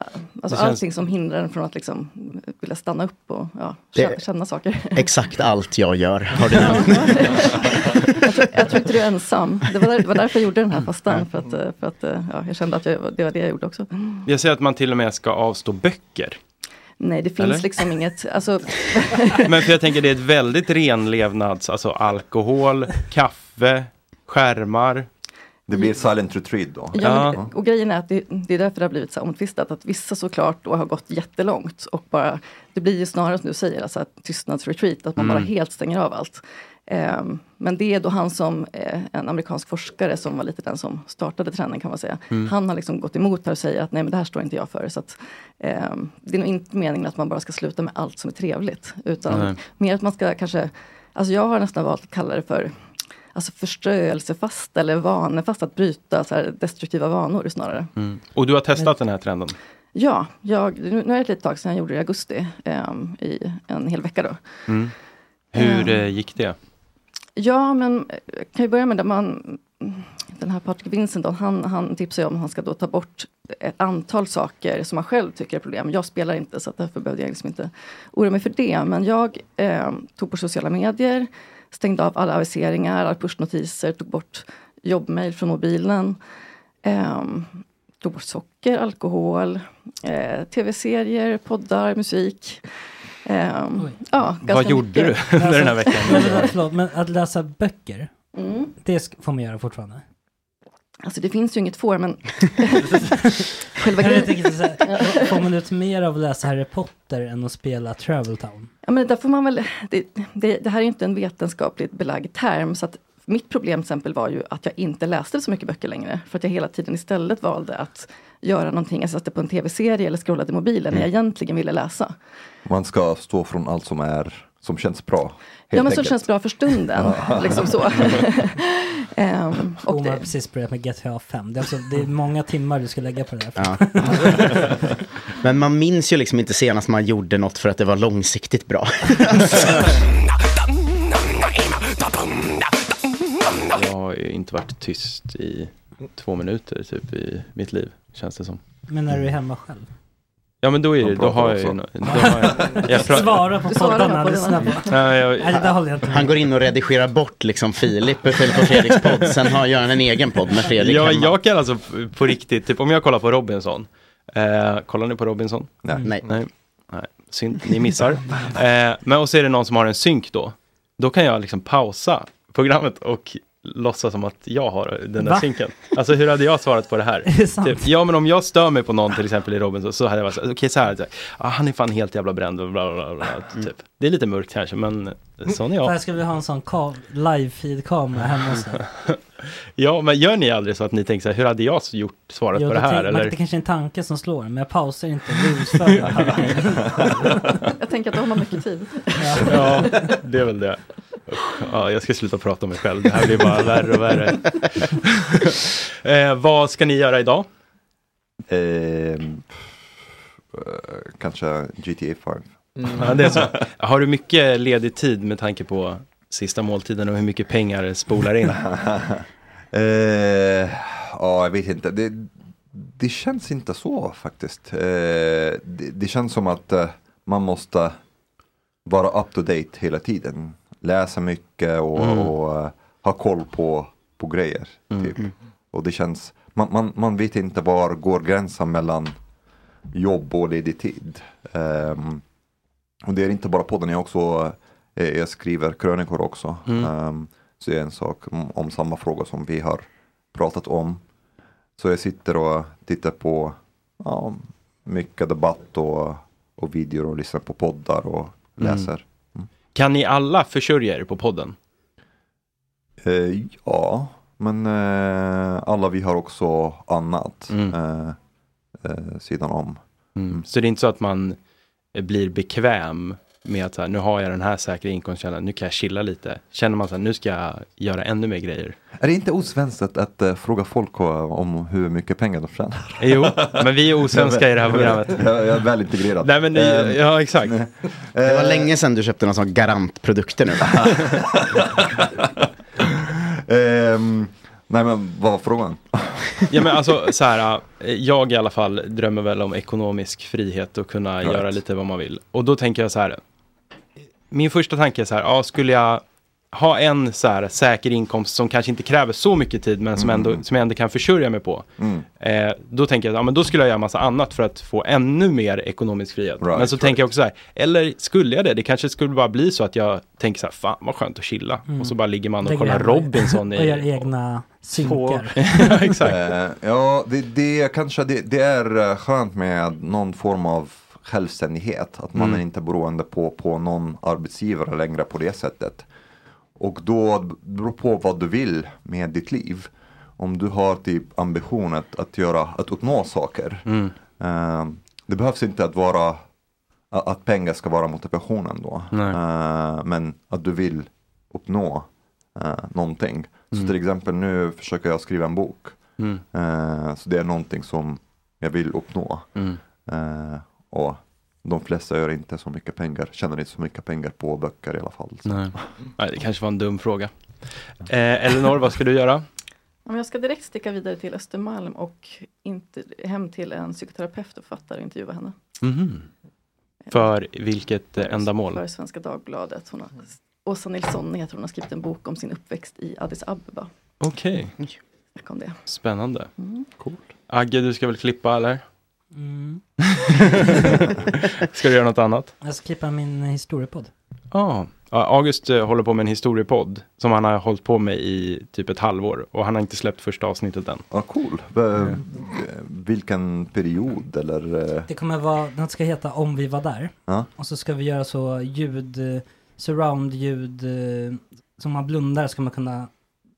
Ja, Alltså känns- allting som hindrar en från att liksom vilja stanna upp och ja, Det- känna, känna saker. (laughs) Exakt allt jag gör. Har du (laughs) jag, tror, jag tror inte du är ensam. Det var, där, det var därför jag gjorde den här fastan. För att, eh, för att eh, ja, jag kände att jag, det var det jag gjorde också. Jag säger att man till och med ska avstå böcker. Nej, det finns Eller? liksom inget, alltså, (laughs) Men för jag tänker det är ett väldigt renlevnads, alltså alkohol, kaffe, skärmar. Det blir silent retreat då. Ja, men, och grejen är att det, det är därför det har blivit så omtvistat. Att vissa såklart då har gått jättelångt och bara, det blir ju snarare som du säger, alltså att tystnadsretreat, att man Mm. bara helt stänger av allt. Ehm, men det är då han som, eh, en amerikansk forskare som var lite den som startade trenden kan man säga. Mm. Han har liksom gått emot här och säger att nej men det här står inte jag för. Så att, ehm, det är nog inte meningen att man bara ska sluta med allt som är trevligt. Utan Nej. mer att man ska kanske, alltså jag har nästan valt att kalla det för alltså förströelsefast eller vanefast, att bryta så här destruktiva vanor snarare. Mm. Och du har testat den här trenden? Ja, jag, nu är det ett litet tag sedan jag gjorde det i augusti, ehm, i en hel vecka då. Mm. Hur eh, gick det? Ja, men eh, kan ju börja med det man, den här Patrick Vincent, då, han, han tipsar ju om att han ska då ta bort ett antal saker som han själv tycker är problem. Jag spelar inte så därför behövde jag liksom inte oroa mig för det. Men jag eh, tog på sociala medier, stängde av alla aviseringar, alla pushnotiser, tog bort jobbmail från mobilen. ehm, tog bort socker, alkohol, eh, tv-serier, poddar, musik. Ehm, ja, ganska Vad gjorde mycket. du (laughs) under den här veckan? Men, förlåt, men att läsa böcker, Mm. det får man göra fortfarande? Alltså det finns ju inget får, men (laughs) själva grejen... här, får man ut mer av att läsa Harry Potter än att spela Travel Town? Ja, men där får man väl, det, det, det här är ju inte en vetenskapligt belagd term. Så att mitt problem till exempel var ju att jag inte läste så mycket böcker längre. För att jag hela tiden istället valde att göra någonting. Jag satte på en tv-serie eller scrollade i mobilen när jag egentligen ville läsa. Man ska stå från allt som är som känns bra. ja men som enkelt. känns bra för stunden. (laughs) Liksom så. (laughs) Ehm, Och det, har precis börjat med GTA 5. Det är, alltså, det är många timmar du ska lägga på det här. Ja. (laughs) Men man minns ju liksom inte senast man gjorde något för att det var långsiktigt bra. Jag har ju inte varit tyst i två minuter typ i mitt liv, känns det som. Men när du är hemma själv? Ja men då är det, De då har jag ju... också. nå- Då har jag, (laughs) jag pra- Svara på poddarna, på lyssna på. Jag, Nej, det håller jag inte med Han går in och redigerar bort liksom Filip, Filip och Fredriks podd. Sen har, gör han en egen podd med Fredrik Ja, hemma. jag kan alltså på riktigt, typ om jag kollar på Robinson. Eh, kollar ni på Robinson? Nej. Nej. Nej, Nej. synd, ni missar. Eh, men och så är det någon som har en synk då. Då kan jag liksom pausa programmet och låtsas som att jag har den där Va? synken. Alltså hur hade jag svarat på det här? (laughs) Är det? Typ, ja men om jag stör mig på någon till exempel i Robinson så hade jag varit så okej så här, så här, ah, han är fan helt jävla bränd och bla bla bla, bla typ. Det är lite mörkt kanske men sån är Där jag. ska vi ha en sån ka- live-feed-kamera hemma hos. (laughs) Ja men gör ni aldrig så att ni tänker så här, hur hade jag gjort, svarat Jo, på det här? tänk- man- eller? Det kanske är en tanke som slår, men jag pausar inte (laughs) jag tänker att då har man mycket tid. Ja, det är väl det. Ja, jag ska sluta prata om mig själv. Det här blir bara värre och värre. (laughs) eh, vad ska ni göra idag? Ehm, eh, kanske GTA 5. Ja, det är så. Har du mycket ledig tid med tanke på sista måltiden och hur mycket pengar spolar in? (laughs) Eh, ja, jag vet inte. Det, det känns inte så faktiskt. Eh, det, det känns som att eh, man måste vara up to date hela tiden. Läsa mycket och, Mm. och eh, ha koll på, på grejer. Typ. Och det känns, man, man, man vet inte var går gränsen mellan jobb och ledig tid. Ehm, och det är inte bara podden, jag också eh, jag skriver krönikor också. Mm. Ehm, så det är en sak om, samma fråga som vi har pratat om. Så jag sitter och tittar på ja, mycket debatt och, och videor och lyssnar på poddar och Mm. Kan ni alla försörja er på podden? Eh, ja, Men eh, alla vi har också annat Mm. eh, eh, sidan om. Mm. Så det är inte så att man eh, blir bekväm med att så här, nu har jag den här säkra inkomstkällan, nu kan jag chilla lite. Känner man så här, nu ska jag göra ännu mer grejer. Är det inte osvenskt att, att eh, fråga folk eh, om hur mycket pengar de tjänar? (laughs) Jo, men vi är osvenska i det här programmet. (laughs) Jag, jag är väl integrerad. Nej, men ni, Ehm, ja, exakt. (laughs) Det var länge sedan du köpte någon sån garantprodukter nu. Ehm, nej men vad var frågan? Ja men alltså så här, jag i alla fall drömmer väl om ekonomisk frihet och kunna Right. göra lite vad man vill. Och då tänker jag så här, min första tanke är så här, ja skulle jag ha en så här säker inkomst som kanske inte kräver så mycket tid men som, ändå, som jag ändå kan försörja mig på. Mm. Eh, då tänker jag, ja men då skulle jag göra massa annat för att få ännu mer ekonomisk frihet. Right, men så right. tänker jag också så här, eller skulle jag det? Det kanske skulle bara bli så att jag tänker så här, fan vad skönt att chilla. Mm. Och så bara ligger man och kollar Robinson i... (laughs) Och gör egna synkar. (laughs) ja, exakt. Eh, ja, det, det kanske det, det är eh, skönt med någon form av självständighet. Att man Mm. är inte beroende på, på någon arbetsgivare längre på det sättet. Och då beror på vad du vill med ditt liv. Om du har typ ambition att, att, göra, att uppnå saker. Mm. Eh, det behövs inte att vara att pengar ska vara motivationen då. Eh, men att du vill uppnå uh, någonting. Så Mm. till exempel nu försöker jag skriva en bok. Mm. Eh, så det är någonting som jag vill uppnå. Mm. Eh, och de flesta gör inte så mycket pengar, tjänar inte så mycket pengar på böcker i alla fall. Så. Nej. Nej, det kanske var en dum fråga. Eh, Elinor, vad ska du göra? Jag ska direkt sticka vidare till Östermalm och inte, hem till en psykoterapeut och författare och intervjua henne. Mhm. För vilket eh, ändamål? För Svenska Dagbladet. Hon har, Åsa Nilsson heter hon, har skrivit en bok om sin uppväxt i Addis Abeba. Okej, det. spännande. Mm. Coolt. Agge, du ska väl klippa eller? Mm. (laughs) ska du göra något annat? Jag ska klippa min historiepodd. Ja, Ja, August eh, håller på med en historiepodd som han har hållit på med i typ ett halvår och han har inte släppt första avsnittet än. Ja, cool. V- Vilken period eller? eh, Det kommer vara, den ska heta Om vi var där. Ja. Och så ska vi göra så ljud, surround-ljud, eh, som man blundar ska man kunna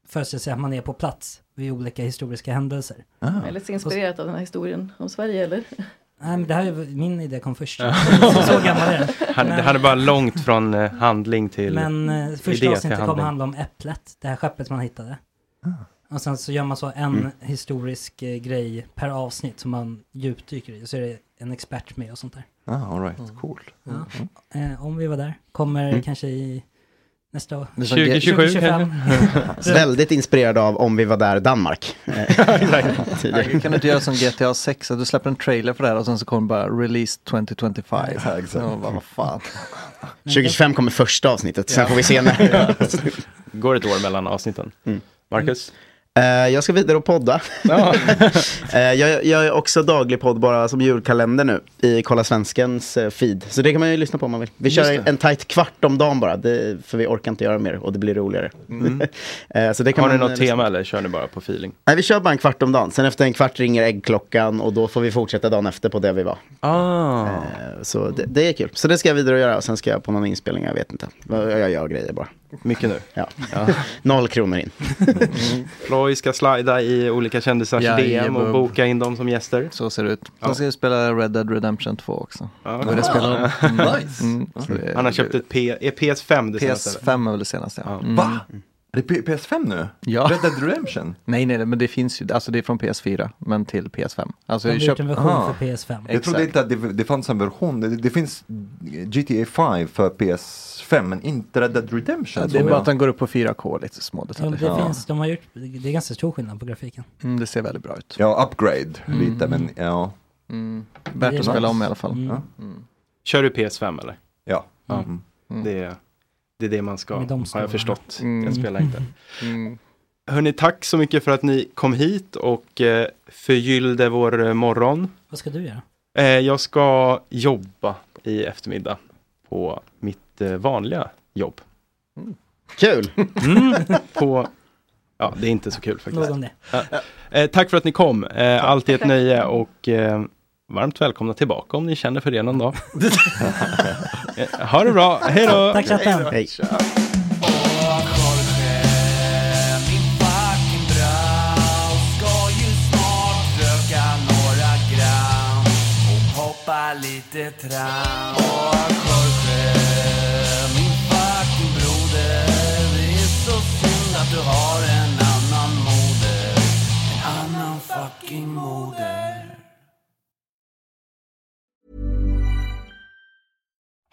föreställa sig att man är på plats vid olika historiska händelser. Ah. Eller inspirerat av den här historien om Sverige eller? Nej men det här är min idé kom först. Så, (laughs) så gammal är den. Han, det Men- hade bara långt från eh, handling till Men eh, första avsnittet kommer handla om Äpplet, det här skeppet man hittade. Och sen så gör man så en Mm. historisk eh, grej per avsnitt som man djupdyker i. Så är det en expert med och sånt där. Ah, all right, cool. Ja. Eh, om vi var där. Kommer Mm. kanske i nästa år. Det är som 2025. Väldigt inspirerad av Om vi var där Danmark. (laughs) Ja, kan du inte göra som GTA 6, att du släpper en trailer för det här och sen så kommer bara release 2025. Ja, exakt. Och bara, vad fan. (laughs) 2025 kommer första avsnittet, sen får vi se när. (laughs) Går ett år mellan avsnitten. Mm. Marcus? Eh, jag ska vidare och podda. (laughs) Eh, jag, jag är också daglig podd bara som julkalender nu i Kolla Svenskens eh, feed. Så det kan man ju lyssna på om man vill. Vi kör en tajt kvart om dagen bara, det, för vi orkar inte göra mer och det blir roligare. Mm. (laughs) Så det kan Har ni något eh, tema eller kör ni bara på feeling? Nej, vi kör bara en kvart om dagen. Sen efter en kvart ringer äggklockan och då får vi fortsätta dagen efter på det vi var. Ah. Så det, det är kul. Så det ska jag vidare och göra. Och sen ska jag på någon inspelning, jag vet inte. Jag gör grejer bara. Mycket nu? Ja. Ja. Noll kronor in. Ploy ska slida i olika kändisars DM och boka in dem som gäster. Så ser det ut. Ja. Sen ska vi spela Red Dead Redemption 2 också. Ja. Börja spela om. Mm. (laughs) Nice. Mm. Det- Han har köpt ett P är PS5 det senaste? PS5 är väl det senaste. Ja. Mm. Va? Är det P- PS5 nu? Ja. Red Dead Redemption? (laughs) Nej, nej, men det finns ju, alltså det är från PS4, men till PS5. Alltså, jag gjort en version Ah. för PS5. Jag trodde inte att det, det fanns en version. Det, det finns GTA 5 för PS5 men inte Red Dead Redemption. Ja, det är bara jag- att den går upp på 4K, lite små Ja, det, finns, de har gjort, det är ganska stor skillnad på grafiken. Mm, det ser väldigt bra ut. Ja, upgrade Mm. lite men ja. Mm. Det Värt är att spela nice. om i alla fall. Mm. Ja. Mm. Kör du PS5 eller? Ja. Ja. Mm. Det, är, det är det man ska, har jag förstått. Mm. Jag spelar inte. Mm. Hörni, tack så mycket för att ni kom hit och eh, förgyllde vår eh, morgon. Vad ska du göra? Eh, jag ska jobba i eftermiddag på mitt eh, vanliga jobb. Kul! Mm, (laughs) på, ja, det är inte så kul faktiskt. Nog om det. Ja. Tack för att ni kom. Alltid ett nöje och varmt välkomna tillbaka om ni känner för det någon dag. (laughs) ha det bra, hej då! Tack chatten! Hej. lite trams